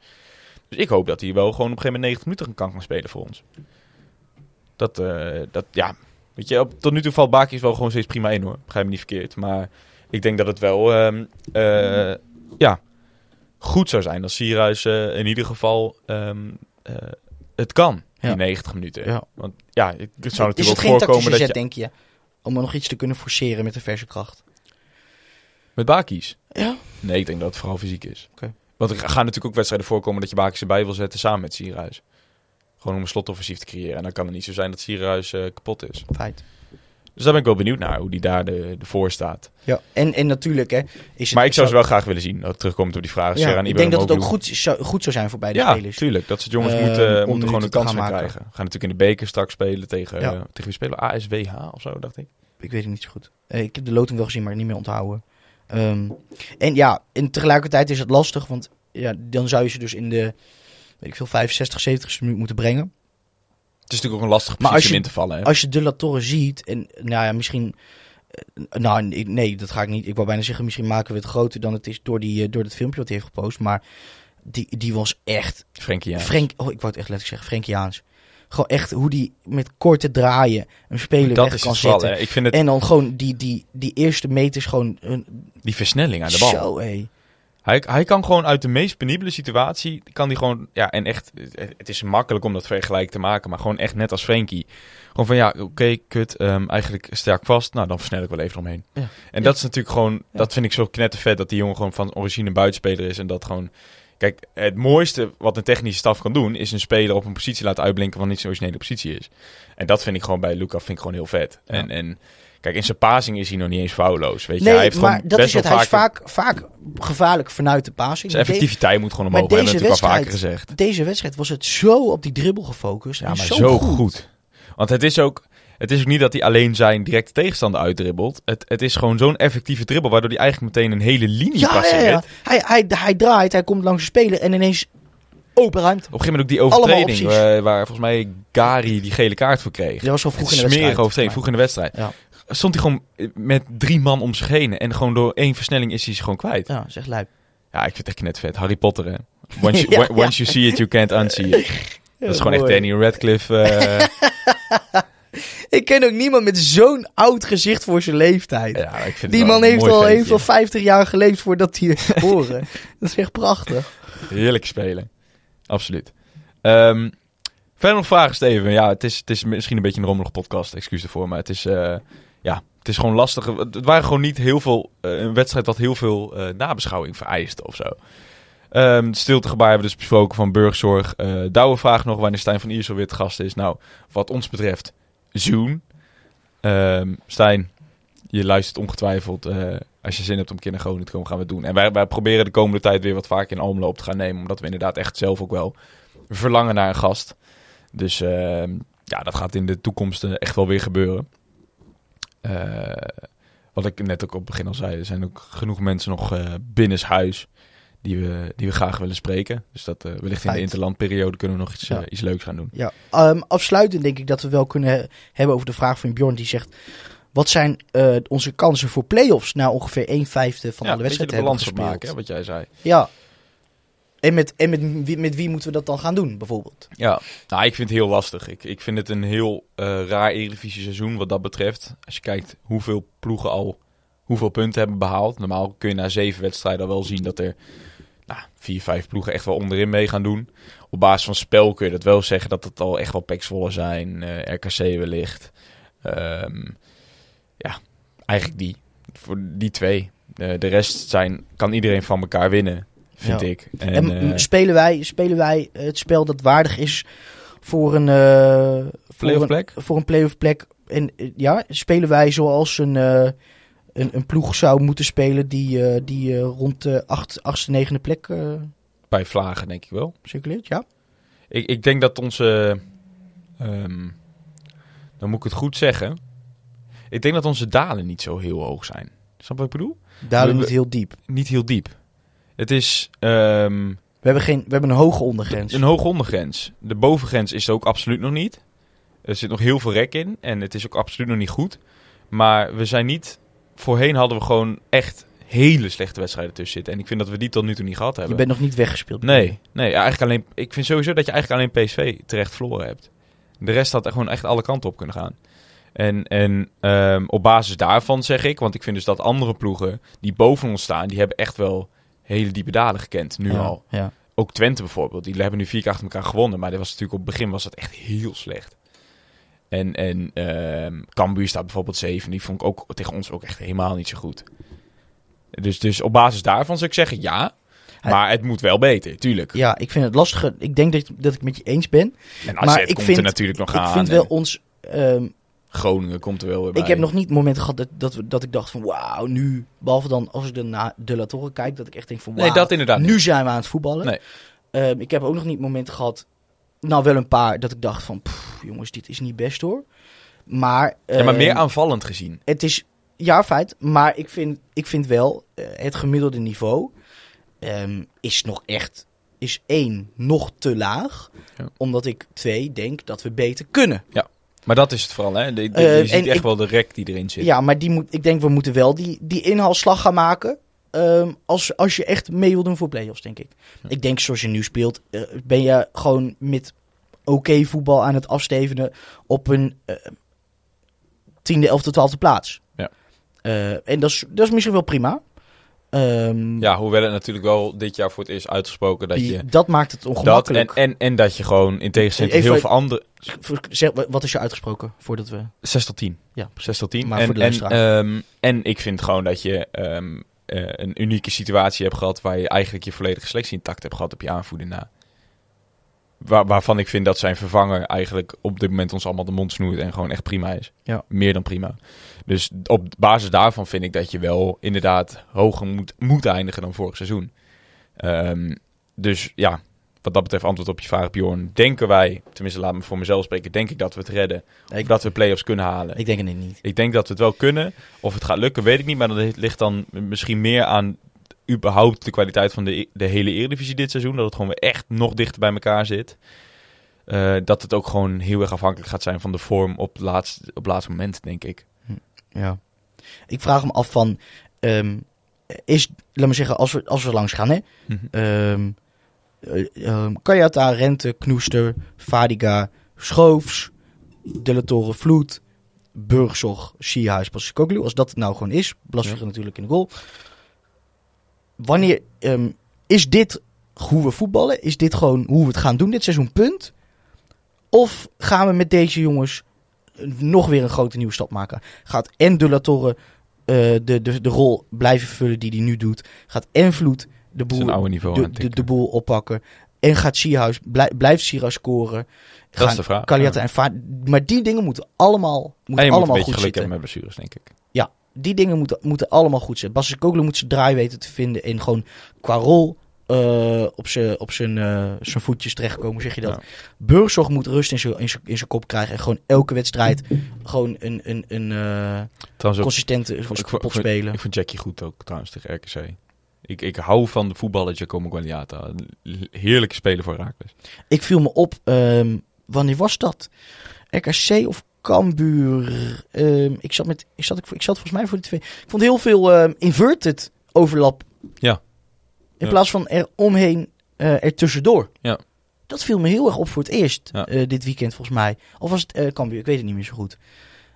[SPEAKER 4] Dus ik hoop dat hij wel gewoon op een gegeven moment 90 minuten kan gaan spelen voor ons. Dat, eh, dat ja, weet je, op, tot nu toe valt Bakis wel gewoon steeds prima in hoor. Begrijp me niet verkeerd. Maar ik denk dat het wel, ehm, eh, ja, goed zou zijn als Sierhuis in ieder geval ehm, eh, het kan,
[SPEAKER 5] Ja.
[SPEAKER 4] die 90 minuten.
[SPEAKER 5] Ja.
[SPEAKER 4] Want ja, het, het zou
[SPEAKER 5] is
[SPEAKER 4] natuurlijk
[SPEAKER 5] het geen
[SPEAKER 4] voorkomen dat
[SPEAKER 5] zet,
[SPEAKER 4] je...
[SPEAKER 5] denk je? Om er nog iets te kunnen forceren met de verse kracht.
[SPEAKER 4] Met Bakis?
[SPEAKER 5] Ja.
[SPEAKER 4] Nee, ik denk dat het vooral fysiek is.
[SPEAKER 5] Oké.
[SPEAKER 4] Want er gaan natuurlijk ook wedstrijden voorkomen dat je Bakis erbij wil zetten samen met Sierhuis. Gewoon om een slotoffensief te creëren. En dan kan het niet zo zijn dat Sierhuis eh, kapot is.
[SPEAKER 5] Feit.
[SPEAKER 4] Dus daar ben ik wel benieuwd naar, hoe die daar de, de voor staat.
[SPEAKER 5] Ja, en, en natuurlijk hè, is het...
[SPEAKER 4] Maar ik zou ze wel graag willen zien, dat terugkomt op die vraag.
[SPEAKER 5] Ja, ik denk dat het ook goed zou, goed zou zijn voor beide
[SPEAKER 4] Ja,
[SPEAKER 5] spelers.
[SPEAKER 4] tuurlijk. Dat ze het jongens
[SPEAKER 5] Eh,
[SPEAKER 4] moeten, moeten gewoon een kans
[SPEAKER 5] gaan maken.
[SPEAKER 4] krijgen. Gaan natuurlijk in de beker straks spelen tegen,
[SPEAKER 5] Ja.
[SPEAKER 4] tegen wie spelen? ASWH of zo, dacht ik.
[SPEAKER 5] Ik weet het niet zo goed. Eh, ik heb de loting wel gezien, maar niet meer onthouden. Ehm, en ja, en tegelijkertijd is het lastig, want ja, dan zou je ze dus in de, weet ik veel, 65, 70 minuut moeten brengen.
[SPEAKER 4] Het is natuurlijk ook een lastige
[SPEAKER 5] Maar
[SPEAKER 4] positie om in te vallen. Hè?
[SPEAKER 5] Als je De La Torre ziet, en nou ja, misschien Eh, nou, nee, dat ga ik niet. Ik wou bijna zeggen, misschien maken we het groter dan het is door, die, eh, door het filmpje wat hij heeft gepost. Maar die, die was echt
[SPEAKER 4] Frenkie ja.
[SPEAKER 5] Frank, oh, ik wou het echt letterlijk zeggen, Frenkiaans. Gewoon echt hoe die met korte draaien een speler
[SPEAKER 4] Dat
[SPEAKER 5] weg kan zetten.
[SPEAKER 4] Ik vind het,
[SPEAKER 5] En dan gewoon die, die, die eerste meters gewoon... Een,
[SPEAKER 4] die versnelling aan de bal.
[SPEAKER 5] Zo, hé.
[SPEAKER 4] Hij, hij kan gewoon uit de meest penibele situatie, kan hij gewoon, ja, en echt, het is makkelijk om dat vergelijk te maken, maar gewoon echt net als Frenkie. Gewoon van, ja, oké, kut, ehm, eigenlijk sterk vast, nou, dan versnel ik wel even omheen.
[SPEAKER 5] Ja.
[SPEAKER 4] En dat is natuurlijk gewoon, dat vind ik zo knettervet, dat die jongen gewoon van origine buitenspeler is en dat gewoon... Kijk, het mooiste wat een technische staf kan doen, is een speler op een positie laten uitblinken wat niet zijn originele positie is. En dat vind ik gewoon bij Luca vind ik gewoon heel vet.
[SPEAKER 5] Ja.
[SPEAKER 4] En, en kijk, in zijn passing is hij nog niet eens foutloos, weet je.
[SPEAKER 5] Nee,
[SPEAKER 4] hij heeft
[SPEAKER 5] maar dat
[SPEAKER 4] best
[SPEAKER 5] is het. Hij is
[SPEAKER 4] vaak...
[SPEAKER 5] vaak, gevaarlijk vanuit de passing.
[SPEAKER 4] Zijn effectiviteit moet gewoon omhoog. Hebben
[SPEAKER 5] deze
[SPEAKER 4] al vaker
[SPEAKER 5] wedstrijd-
[SPEAKER 4] gezegd.
[SPEAKER 5] Deze wedstrijd was het zo op die dribbel gefocust.
[SPEAKER 4] Ja, maar
[SPEAKER 5] zo,
[SPEAKER 4] zo,
[SPEAKER 5] goed.
[SPEAKER 4] goed. Want het is ook... Het is ook niet dat hij alleen zijn directe tegenstander uitdribbelt. Het, het is gewoon zo'n effectieve dribbel... waardoor hij eigenlijk meteen een hele linie
[SPEAKER 5] Ja, ja,
[SPEAKER 4] passeert.
[SPEAKER 5] ja. Hij, hij, hij draait, hij komt langs de speler en ineens open ruimte.
[SPEAKER 4] Op een gegeven moment ook die overtreding... Waar, waar volgens mij Gary die gele kaart voor kreeg.
[SPEAKER 5] Dat was zo vroeg in de wedstrijd.
[SPEAKER 4] overtreding, vroeg in de wedstrijd.
[SPEAKER 5] Ja.
[SPEAKER 4] Stond hij gewoon met drie man om zich heen. En gewoon door één versnelling is hij ze gewoon kwijt.
[SPEAKER 5] Ja, zeg lijp.
[SPEAKER 4] Ja, ik vind het echt net vet. Harry Potter, hè. Once you,
[SPEAKER 5] Ja,
[SPEAKER 4] once you see it, you can't unsee it. Dat is gewoon echt. Danny Radcliffe. eh,
[SPEAKER 5] Ik ken ook niemand met zo'n oud gezicht voor zijn leeftijd.
[SPEAKER 4] ja, ik vind het
[SPEAKER 5] Die man heeft al, heeft al 50 jaar geleefd voordat hij werd geboren. dat is echt prachtig.
[SPEAKER 4] Heerlijk spelen. Absoluut. Ehm, verder nog vragen, Steven? Ja, het is, het is misschien een beetje een rommelige podcast. Excuus ervoor. Maar het is, eh, ja, het is gewoon lastig. Het waren gewoon niet heel veel... eh, een wedstrijd dat heel veel eh, nabeschouwing vereist of zo. Het stiltegebaar hebben we dus besproken van burgzorg. Eh Douwe vraagt nog wanneer Stijn van Iersel weer het gast is. Nou, wat ons betreft, Zoom. Ehm Stijn, je luistert ongetwijfeld. als je zin hebt om naar Groningen te komen, gaan we het doen. En wij, wij proberen de komende tijd weer wat vaker in Almelo op te gaan nemen. Omdat we inderdaad echt zelf ook wel verlangen naar een gast. Dus ehm, ja, dat gaat in de toekomst echt wel weer gebeuren. Eh, wat ik net ook op het begin al zei, er zijn ook genoeg mensen nog eh binnenshuis die we, die we graag willen spreken. Dus dat eh, wellicht in de interlandperiode kunnen we nog iets,
[SPEAKER 5] Ja.
[SPEAKER 4] iets leuks gaan doen.
[SPEAKER 5] Ja, ehm, afsluitend denk ik dat we wel kunnen he- hebben over de vraag van Bjorn. Die zegt, wat zijn onze kansen voor play-offs na ongeveer 1 vijfde van
[SPEAKER 4] ja,
[SPEAKER 5] alle wedstrijden
[SPEAKER 4] de
[SPEAKER 5] hebben gespeeld?
[SPEAKER 4] opmaken, hè, wat jij zei.
[SPEAKER 5] Ja. En, met, en met, wie, met wie moeten we dat dan gaan doen, bijvoorbeeld?
[SPEAKER 4] Ja, nou, ik vind het heel lastig. Ik, ik vind het een heel eh, raar Eredivisie seizoen wat dat betreft. Als je kijkt hoeveel ploegen al hoeveel punten hebben behaald. Normaal kun je na zeven wedstrijden wel zien dat er nou, vier, vijf ploegen echt wel onderin mee gaan doen. Op basis van spel kun je dat wel zeggen dat het al echt wel peksvolle zijn. eh, RKC wellicht. Ehm, ja, eigenlijk die. Voor die twee. Eh, de rest zijn, kan iedereen van elkaar winnen, vind
[SPEAKER 5] Ja.
[SPEAKER 4] ik. En,
[SPEAKER 5] En,
[SPEAKER 4] eh,
[SPEAKER 5] spelen, wij, spelen wij het spel dat waardig is voor een, eh voor
[SPEAKER 4] Playoff
[SPEAKER 5] een,
[SPEAKER 4] plek?
[SPEAKER 5] voor een play-off plek? En eh, ja, spelen wij zoals een, eh, een, een ploeg zou moeten spelen die, eh, die eh, rond de acht, achtste, negende plek eh,
[SPEAKER 4] bij Vlagen denk ik wel.
[SPEAKER 5] circuleert? Ja.
[SPEAKER 4] Ik, ik denk dat onze. ehm, dan moet ik het goed zeggen. Ik denk dat onze dalen niet zo heel hoog zijn. Snap je wat ik bedoel? We-
[SPEAKER 5] niet heel diep.
[SPEAKER 4] Niet heel diep. Het is ehm,
[SPEAKER 5] We hebben, geen, we hebben een hoge ondergrens.
[SPEAKER 4] een hoge ondergrens. De bovengrens is er ook absoluut nog niet. Er zit nog heel veel rek in. En het is ook absoluut nog niet goed. Maar we zijn niet. Voorheen hadden we gewoon echt hele slechte wedstrijden tussen zitten. En ik vind dat we die tot nu toe niet gehad
[SPEAKER 5] je
[SPEAKER 4] hebben.
[SPEAKER 5] bent nog niet weggespeeld.
[SPEAKER 4] Nee, nee eigenlijk alleen, ik vind sowieso dat je eigenlijk alleen PSV terecht verloren hebt. De rest had er gewoon echt alle kanten op kunnen gaan. En, en ehm, op basis daarvan zeg ik, want ik vind dus dat andere ploegen die boven ons staan, die hebben echt wel hele diepe dalen gekend, nu
[SPEAKER 5] Ja,
[SPEAKER 4] al.
[SPEAKER 5] Ja.
[SPEAKER 4] Ook Twente bijvoorbeeld, die hebben nu vier keer achter elkaar gewonnen, maar dat was natuurlijk op het begin was dat echt heel slecht. En, en ehm Cambuur staat bijvoorbeeld zeven, die vond ik ook tegen ons ook echt helemaal niet zo goed. Dus, dus op basis daarvan zou ik zeggen ja, maar het moet wel beter, tuurlijk.
[SPEAKER 5] ja, ik vind het lastig. Ik denk dat, dat ik met je eens ben.
[SPEAKER 4] En AZ
[SPEAKER 5] Maar ik
[SPEAKER 4] komt
[SPEAKER 5] vind-
[SPEAKER 4] er natuurlijk nog
[SPEAKER 5] ik
[SPEAKER 4] aan.
[SPEAKER 5] vind
[SPEAKER 4] en
[SPEAKER 5] wel ons... ehm,
[SPEAKER 4] Groningen komt er wel weer bij.
[SPEAKER 5] Ik heb nog niet momenten gehad dat, dat, dat ik dacht van wauw, nu. Behalve dan als ik dan naar De La Torre kijk, dat ik echt denk van wauw,
[SPEAKER 4] Nee, dat inderdaad
[SPEAKER 5] nu
[SPEAKER 4] niet.
[SPEAKER 5] zijn we aan het voetballen.
[SPEAKER 4] Nee.
[SPEAKER 5] Ehm, ik heb ook nog niet momenten gehad, nou wel een paar, dat ik dacht van pff, jongens, dit is niet best hoor. Maar,
[SPEAKER 4] Ja, maar meer
[SPEAKER 5] ehm,
[SPEAKER 4] aanvallend gezien.
[SPEAKER 5] het is, ja feit, maar ik vind, ik vind wel, eh, het gemiddelde niveau ehm, is nog echt, is één, nog te laag.
[SPEAKER 4] Ja.
[SPEAKER 5] Omdat ik twee, denk dat we beter kunnen.
[SPEAKER 4] Ja. Maar dat is het vooral, hè? De, de-
[SPEAKER 5] Eh,
[SPEAKER 4] je ziet echt
[SPEAKER 5] ik-
[SPEAKER 4] wel de rek die erin zit.
[SPEAKER 5] Ja, maar die moet, ik denk we moeten wel die, die inhaalslag gaan maken. ehm, als, als je echt mee wil doen voor play-offs, denk ik. Ik denk zoals je nu speelt, eh, ben je gewoon met oké voetbal aan het afstevenen op een eh, tiende, elfde, twaalfde plaats.
[SPEAKER 4] Ja.
[SPEAKER 5] En dat is, dat is misschien wel prima. Ehm,
[SPEAKER 4] Ja, hoewel het natuurlijk wel dit jaar voor het eerst uitgesproken dat
[SPEAKER 5] die-
[SPEAKER 4] je...
[SPEAKER 5] dat maakt het
[SPEAKER 4] Dat en,
[SPEAKER 5] ongemakkelijk.
[SPEAKER 4] en, en dat je gewoon in tegenstelling tot heel veel andere...
[SPEAKER 5] Zeg, wat is er uitgesproken voordat we...
[SPEAKER 4] 6 tot 10.
[SPEAKER 5] Ja,
[SPEAKER 4] 6 tot 10.
[SPEAKER 5] Maar
[SPEAKER 4] en,
[SPEAKER 5] voor de
[SPEAKER 4] en,
[SPEAKER 5] luisteraar.
[SPEAKER 4] ehm, en ik vind gewoon dat je ehm, eh, een unieke situatie hebt gehad... waar je eigenlijk je volledige selectie intact hebt gehad op je aanvoerder na. Waar, waarvan ik vind dat zijn vervanger eigenlijk op dit moment ons allemaal de mond snoert... en gewoon echt prima is.
[SPEAKER 5] Ja.
[SPEAKER 4] Meer dan prima. Dus op basis daarvan vind ik dat je wel inderdaad hoger moet, moet eindigen dan vorig seizoen. Ehm, dus ja, wat dat betreft antwoord op je vraag, Bjorn. Denken wij, tenminste laat me voor mezelf spreken, denk ik dat we het redden.
[SPEAKER 5] Ik,
[SPEAKER 4] Of dat we play-offs kunnen halen.
[SPEAKER 5] ik denk het niet.
[SPEAKER 4] Ik denk dat we het wel kunnen. Of het gaat lukken, weet ik niet. Maar dat ligt dan misschien meer aan überhaupt de kwaliteit van de, de hele Eredivisie dit seizoen. Dat het gewoon weer echt nog dichter bij elkaar zit. Eh, dat het ook gewoon heel erg afhankelijk gaat zijn van de vorm op het laatste, op het laatste moment, denk ik.
[SPEAKER 5] Ja. Ik vraag me af van... ehm, is, laat me zeggen, als we, als we langs gaan, hè. Ehm eh, ehm, Kayata, Rente, Knoester, Fadiga, Schoofs, De Torre, Vloed, Burgzorg, Sierhuis, Passikoglu. Als dat het nou gewoon is, Blasvliegen natuurlijk in de goal. Wanneer ehm, is dit hoe we voetballen? Is dit gewoon hoe we het gaan doen dit seizoen, punt? Of gaan we met deze jongens nog weer een grote nieuwe stap maken? Gaat en De La Torre eh, de, de, de rol blijven vullen die hij nu doet? Gaat en Vloed de boel de, de,
[SPEAKER 4] tikken.
[SPEAKER 5] de boel oppakken. En gaat Sierhuis, blij, blijft Sierhuis scoren.
[SPEAKER 4] Dat is de vraag. Ja.
[SPEAKER 5] en Maar die dingen moeten allemaal,
[SPEAKER 4] En
[SPEAKER 5] moeten
[SPEAKER 4] je moet een
[SPEAKER 5] allemaal
[SPEAKER 4] beetje
[SPEAKER 5] goed
[SPEAKER 4] geluk
[SPEAKER 5] zitten.
[SPEAKER 4] hebben met blessures, denk ik.
[SPEAKER 5] Die dingen moeten, moeten allemaal goed zitten. Bas Koglu moet zijn draai weten te vinden. En gewoon qua rol eh, op zijn op zijn eh, zijn voetjes terechtkomen, zeg je dat.
[SPEAKER 4] Ja.
[SPEAKER 5] Burgzorg moet rust in zijn- in zijn in zijn kop krijgen. En gewoon elke wedstrijd gewoon een, een, een
[SPEAKER 4] ook
[SPEAKER 5] consistente
[SPEAKER 4] vond-
[SPEAKER 5] spelen.
[SPEAKER 4] Ik vond Jackie goed ook trouwens tegen RKC. Ik, ik hou van de voetballer Giacomo Guagliata. Heerlijke speler voor Raakles.
[SPEAKER 5] Ik viel me op, ehm, wanneer was dat? RKC of Cambuur? Ehm, ik, zat met, ik, zat, ik, ik zat volgens mij voor de twee. Ik vond heel veel ehm, inverted overlap.
[SPEAKER 4] Ja.
[SPEAKER 5] In
[SPEAKER 4] Ja.
[SPEAKER 5] plaats van er omheen, eh er tussendoor.
[SPEAKER 4] Ja.
[SPEAKER 5] Dat viel me heel erg op voor het eerst
[SPEAKER 4] Ja.
[SPEAKER 5] eh, dit weekend volgens mij. Of was het eh Cambuur? Ik weet het niet meer zo goed.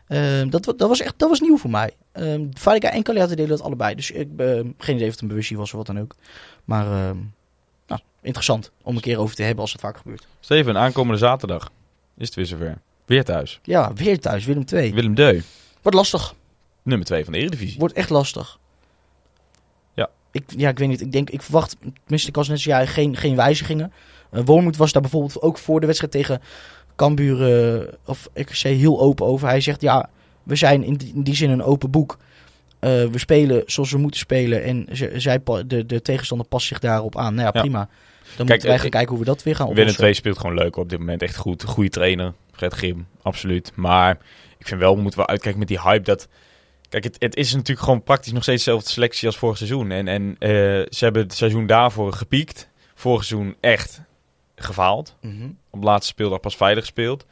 [SPEAKER 5] Ehm, dat, dat was echt dat was nieuw voor mij. Fadiga en Kaliata deden dat allebei. Dus ik ben geen idee of het een bewustzijn was of wat dan ook. Maar nou, interessant om een keer over te hebben als het vaak gebeurt.
[SPEAKER 4] Steven, aankomende zaterdag is het weer zover. Weer thuis.
[SPEAKER 5] Ja, weer thuis, Willem 2.
[SPEAKER 4] Willem Deu,
[SPEAKER 5] Wordt lastig.
[SPEAKER 4] nummer 2 van de Eredivisie.
[SPEAKER 5] Wordt echt lastig.
[SPEAKER 4] Ja.
[SPEAKER 5] Ik, ja, ik weet niet. Ik denk, ik verwacht, tenminste, ik was net zo jij, geen, geen wijzigingen. Uh, Wormoed was daar bijvoorbeeld ook voor de wedstrijd tegen Cambuur eh, of RKC heel open over. Hij zegt, ja, we zijn in die, in die zin een open boek. Eh, we spelen zoals we moeten spelen en ze, zij, de, de tegenstander past zich daarop aan. Nou ja,
[SPEAKER 4] Ja.
[SPEAKER 5] prima. Dan
[SPEAKER 4] Kijk,
[SPEAKER 5] moeten wij
[SPEAKER 4] eh,
[SPEAKER 5] gaan kijken hoe we dat weer gaan
[SPEAKER 4] Willem
[SPEAKER 5] oplossen.
[SPEAKER 4] 2 speelt gewoon leuk op dit moment. Echt goed. Goede trainer. Fred Grim, absoluut. Maar ik vind wel, we moeten wel uitkijken met die hype dat... Kijk, het, het is natuurlijk gewoon praktisch nog steeds dezelfde selectie als vorig seizoen. En, en eh, ze hebben het seizoen daarvoor gepiekt. Vorig seizoen echt gefaald.
[SPEAKER 5] Mhm.
[SPEAKER 4] Op laatste speeldag pas veilig gespeeld.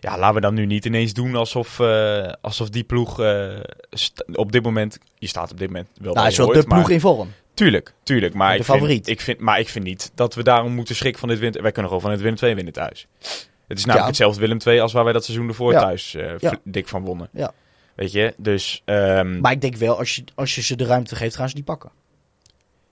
[SPEAKER 4] Ja, laten we dan nu niet ineens doen alsof, eh, alsof die ploeg eh, op dit moment... Je staat op dit moment wel
[SPEAKER 5] Nou, hij is wel de
[SPEAKER 4] maar-
[SPEAKER 5] ploeg in vorm.
[SPEAKER 4] Tuurlijk, tuurlijk. Maar,
[SPEAKER 5] De
[SPEAKER 4] ik vind,
[SPEAKER 5] favoriet.
[SPEAKER 4] ik vind, maar ik vind niet dat we daarom moeten schrikken van dit win. Wij kunnen gewoon van het Willem 2 winnen thuis. Het is namelijk
[SPEAKER 5] Ja.
[SPEAKER 4] hetzelfde Willem 2 als waar wij dat seizoen ervoor
[SPEAKER 5] Ja.
[SPEAKER 4] thuis eh,
[SPEAKER 5] Ja.
[SPEAKER 4] dik van wonnen.
[SPEAKER 5] Ja.
[SPEAKER 4] Weet je, dus... ehm,
[SPEAKER 5] Maar ik denk wel, als je, als je ze de ruimte geeft, gaan ze die pakken.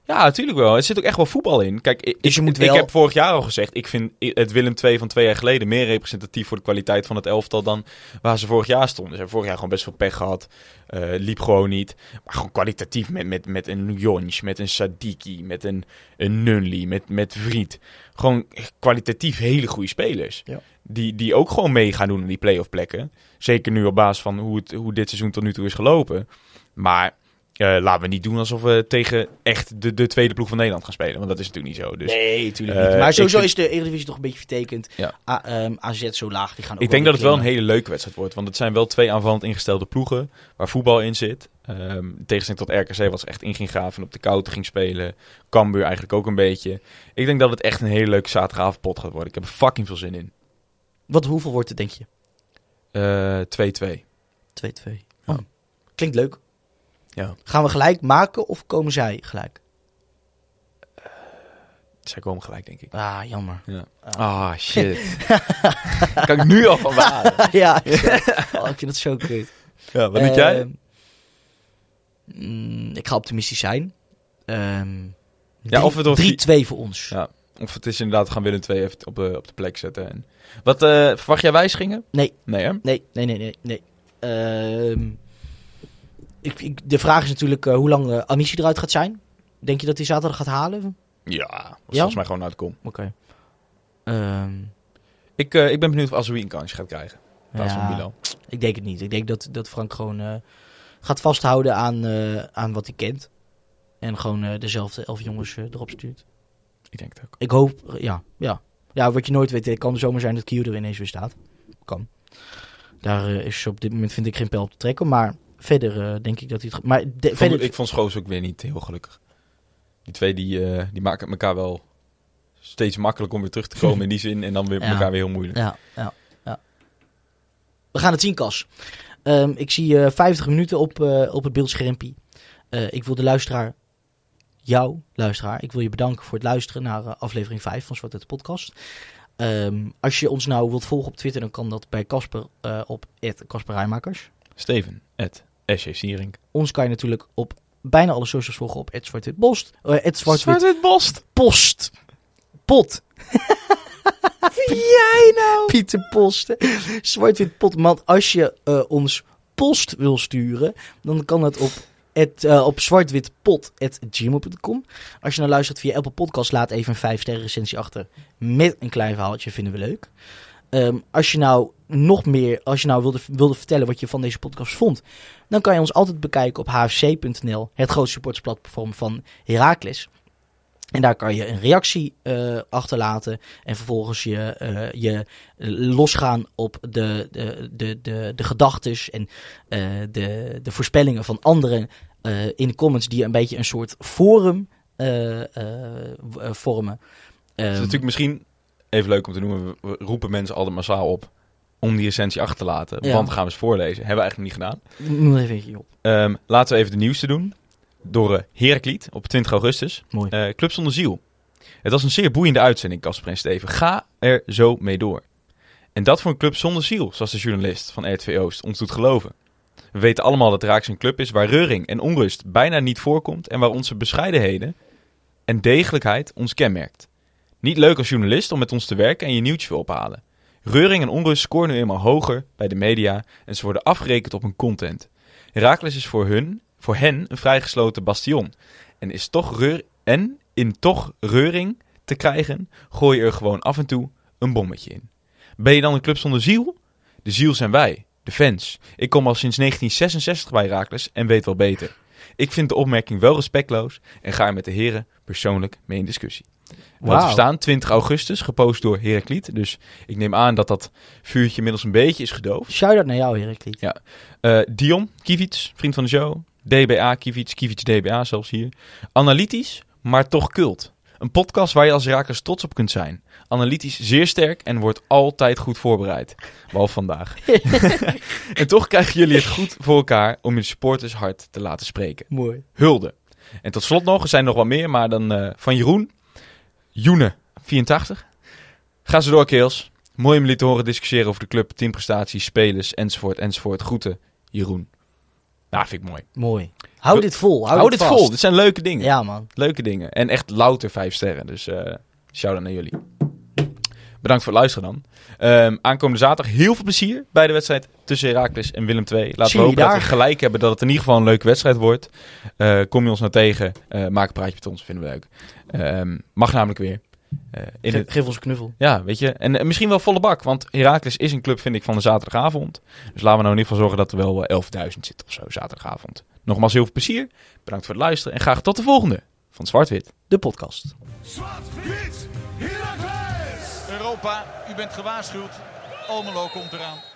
[SPEAKER 4] Ja, natuurlijk wel. Er zit ook echt wel voetbal in. Kijk, ik,
[SPEAKER 5] Dus je
[SPEAKER 4] ik-
[SPEAKER 5] moet
[SPEAKER 4] ik
[SPEAKER 5] wel-
[SPEAKER 4] heb vorig jaar al gezegd, ik vind het Willem 2 van twee jaar geleden meer representatief voor de kwaliteit van het elftal dan waar ze vorig jaar stonden. Ze hebben vorig jaar gewoon best veel pech gehad. Eh, liep gewoon niet. Maar gewoon kwalitatief met, met, met een Jonch, met een Sadiki, met een, een Nunli, met, met Vriet. Gewoon kwalitatief hele goede spelers.
[SPEAKER 5] Ja.
[SPEAKER 4] Die, die ook gewoon mee gaan doen in die play-off plekken. Zeker nu op basis van hoe, het, hoe dit seizoen tot nu toe is gelopen. Maar eh, laten we niet doen alsof we tegen echt de, de tweede ploeg van Nederland gaan spelen. Want dat is natuurlijk niet zo. Dus
[SPEAKER 5] nee, tuurlijk
[SPEAKER 4] eh,
[SPEAKER 5] niet. Maar sowieso
[SPEAKER 4] vind-
[SPEAKER 5] is de Eredivisie toch een beetje vertekend.
[SPEAKER 4] Ja.
[SPEAKER 5] A- ehm, AZ zo laag, die gaan ook
[SPEAKER 4] ik denk dat het wel een hele leuke wedstrijd wordt. Want het zijn wel twee aanvallend ingestelde ploegen waar voetbal in zit. In tegenstelling tot RKC was echt in ging graven en op de koude ging spelen. Cambuur eigenlijk ook een beetje. Ik denk dat het echt een hele leuke zaterdagavondpot gaat worden. Ik heb er fucking veel zin in.
[SPEAKER 5] Wat, hoeveel wordt het, denk je?
[SPEAKER 4] Eh, 2-2.
[SPEAKER 5] 2-2.
[SPEAKER 4] Ja.
[SPEAKER 5] Oh. Klinkt leuk.
[SPEAKER 4] Ja.
[SPEAKER 5] Gaan we gelijk maken of komen zij gelijk?
[SPEAKER 4] Zij komen gelijk, denk ik.
[SPEAKER 5] Ah, jammer.
[SPEAKER 4] Ja. Ah, shit. kan ik nu al van
[SPEAKER 5] ja, oh, ik vind het zo kut.
[SPEAKER 4] Ja, wat doe jij?
[SPEAKER 5] Ehm, mm, ik ga optimistisch zijn. Ehm
[SPEAKER 4] Ja, of door
[SPEAKER 5] 3-2 voor ons.
[SPEAKER 4] Ja. Of het is inderdaad, gaan Willem 2 even op de, op de plek zetten. En... Wat, eh, verwacht jij wijzigingen?
[SPEAKER 5] Nee.
[SPEAKER 4] Nee, hè?
[SPEAKER 5] Nee, nee, nee, nee. nee. Ehm, ik, ik, de vraag is natuurlijk eh, hoe lang uh, Amici eruit gaat zijn. Denk je dat hij zaterdag gaat halen?
[SPEAKER 4] Ja, volgens mij gewoon uitkom.
[SPEAKER 5] Oké. Ehm,
[SPEAKER 4] Ik, eh, ik ben benieuwd of Azoui een kansje gaat krijgen. Van
[SPEAKER 5] ja, ik denk het niet. Ik denk dat, dat Frank gewoon eh, gaat vasthouden aan, eh, aan wat hij kent. En gewoon eh, dezelfde elf jongens erop stuurt.
[SPEAKER 4] Ik denk het ook.
[SPEAKER 5] Ik hoop, ja, ja. Ja, wat je nooit weet, het kan zomaar zijn dat Kio er ineens weer staat. Kan. Daar is op dit moment vind ik geen pijl op te trekken. Maar verder eh, denk ik dat hij het... Maar de-
[SPEAKER 4] Ik vond,
[SPEAKER 5] verder,
[SPEAKER 4] ik vond Schoos ook weer niet heel gelukkig. Die twee die, eh, die maken elkaar wel steeds makkelijk om weer terug te komen in die zin. En dan weer
[SPEAKER 5] Ja.
[SPEAKER 4] elkaar weer heel moeilijk.
[SPEAKER 5] Ja, ja, ja. We gaan het zien, Cas. Ehm, ik zie eh 50 minuten op, op het beeldschermpje. Ik wil de luisteraar, jou, luisteraar, ik wil je bedanken voor het luisteren naar aflevering 5 van Zwart Uit de Podcast. Ehm, als je ons nou wilt volgen op Twitter, dan kan dat bij Casper op Casper Rijmakers.
[SPEAKER 4] Steven, Ed, SJ Sierink.
[SPEAKER 5] Ons kan je natuurlijk op bijna alle socials volgen op @zwartwitpost. Eh @zwartwit
[SPEAKER 4] Zwart-wit-bost.
[SPEAKER 5] post. Pot. jij nou? Pieter Post. Zwart-wit pot. Want als je eh, ons post wil sturen, dan kan dat op, het, eh, op zwartwitpot.gmail.com. Als je nou luistert via Apple Podcast, laat even een 5 sterren recensie achter met een klein verhaaltje. Vinden we leuk. Ehm, als je nou nog meer, als je nou wilde, wilde vertellen wat je van deze podcast vond, dan kan je ons altijd bekijken op hfc.nl, het grootste supportersplatform van Heracles. En daar kan je een reactie eh, achterlaten en vervolgens je, eh, je losgaan op de, de, de, de, de gedachtes en eh, de, de voorspellingen van anderen eh, in de comments die een beetje een soort forum eh, eh, eh, vormen.
[SPEAKER 4] Het is
[SPEAKER 5] Ehm,
[SPEAKER 4] natuurlijk misschien even leuk om te noemen. We, roepen mensen altijd massaal op om die recensie achter te laten.
[SPEAKER 5] Ja.
[SPEAKER 4] Want gaan we eens voorlezen. Hebben we eigenlijk niet gedaan.
[SPEAKER 5] Noem het even op.
[SPEAKER 4] Ehm, laten we even de nieuwste doen. Door uh, Herakliet op 20 augustus.
[SPEAKER 5] Mooi.
[SPEAKER 4] Eh, Club zonder ziel. Het was een zeer boeiende uitzending, Casper en Steven. Ga er zo mee door. En dat voor een club zonder ziel, zoals de journalist van RTV Oost ons doet geloven. We weten allemaal dat Raaks een club is waar reuring en onrust bijna niet voorkomt en waar onze bescheidenheden en degelijkheid ons kenmerkt. Niet leuk als journalist om met ons te werken en je nieuwtje wil ophalen. Reuring en onrust scoren nu eenmaal hoger bij de media en ze worden afgerekend op hun content. Herakles is voor, hun, voor hen een vrijgesloten bastion. En, is toch reur, en in toch reuring te krijgen, gooi je er gewoon af en toe een bommetje in. Ben je dan een club zonder ziel? De ziel zijn wij, de fans. Ik kom al sinds 1966 bij Herakles en weet wel beter. Ik vind de opmerking wel respectloos en ga er met de heren persoonlijk mee in discussie. We staan, 20 augustus, gepost door Herakliet. Dus ik neem aan dat dat vuurtje inmiddels een beetje is gedoofd.
[SPEAKER 5] Shout-out naar jou, Heracliet.
[SPEAKER 4] Ja. Eh, Dion, Kivits, vriend van de show. DBA, Kivits, Kivits DBA zelfs hier. Analytisch, maar toch cult. Een podcast waar je als Rakers trots op kunt zijn. Analytisch zeer sterk en wordt altijd goed voorbereid. Behalve vandaag. en toch krijgen jullie het goed voor elkaar om je supporters hard te laten spreken.
[SPEAKER 5] Mooi.
[SPEAKER 4] Hulde. En tot slot nog, er zijn nog wat meer, maar dan eh, van Jeroen. Joene, 84. Ga zo door, Keels. Mooi om jullie te horen discussiëren over de club, teamprestaties, spelers, enzovoort, enzovoort. Groeten, Jeroen. Nou, vind ik mooi.
[SPEAKER 5] Mooi. Hou dit vol. Hou,
[SPEAKER 4] Hou,
[SPEAKER 5] dit vast.
[SPEAKER 4] vol. Dit zijn leuke dingen.
[SPEAKER 5] Ja, man.
[SPEAKER 4] Leuke dingen. En echt louter vijf sterren. Dus eh shout-out naar jullie. Bedankt voor het luisteren dan. Ehm, aankomende zaterdag heel veel plezier bij de wedstrijd tussen Heracles en Willem II. Laten
[SPEAKER 5] Zie
[SPEAKER 4] we hopen dat we gelijk hebben dat het in ieder geval een leuke wedstrijd wordt. Eh, kom je ons nou tegen, eh, maak een praatje met ons, vinden we leuk. Ehm, mag namelijk weer. Eh, in
[SPEAKER 5] Ge-
[SPEAKER 4] het,
[SPEAKER 5] geef ons een knuffel.
[SPEAKER 4] ja, weet je. En misschien wel volle bak, want Heracles is een club, vind ik, van de zaterdagavond. Dus laten we nou in ieder geval zorgen dat er wel eh, 11.000 zit of zo, zaterdagavond. Nogmaals heel veel plezier. Bedankt voor het luisteren en graag tot de volgende van Zwart-Wit.
[SPEAKER 5] De podcast.
[SPEAKER 1] Zwart-wit!
[SPEAKER 2] U bent gewaarschuwd. Almelo komt eraan.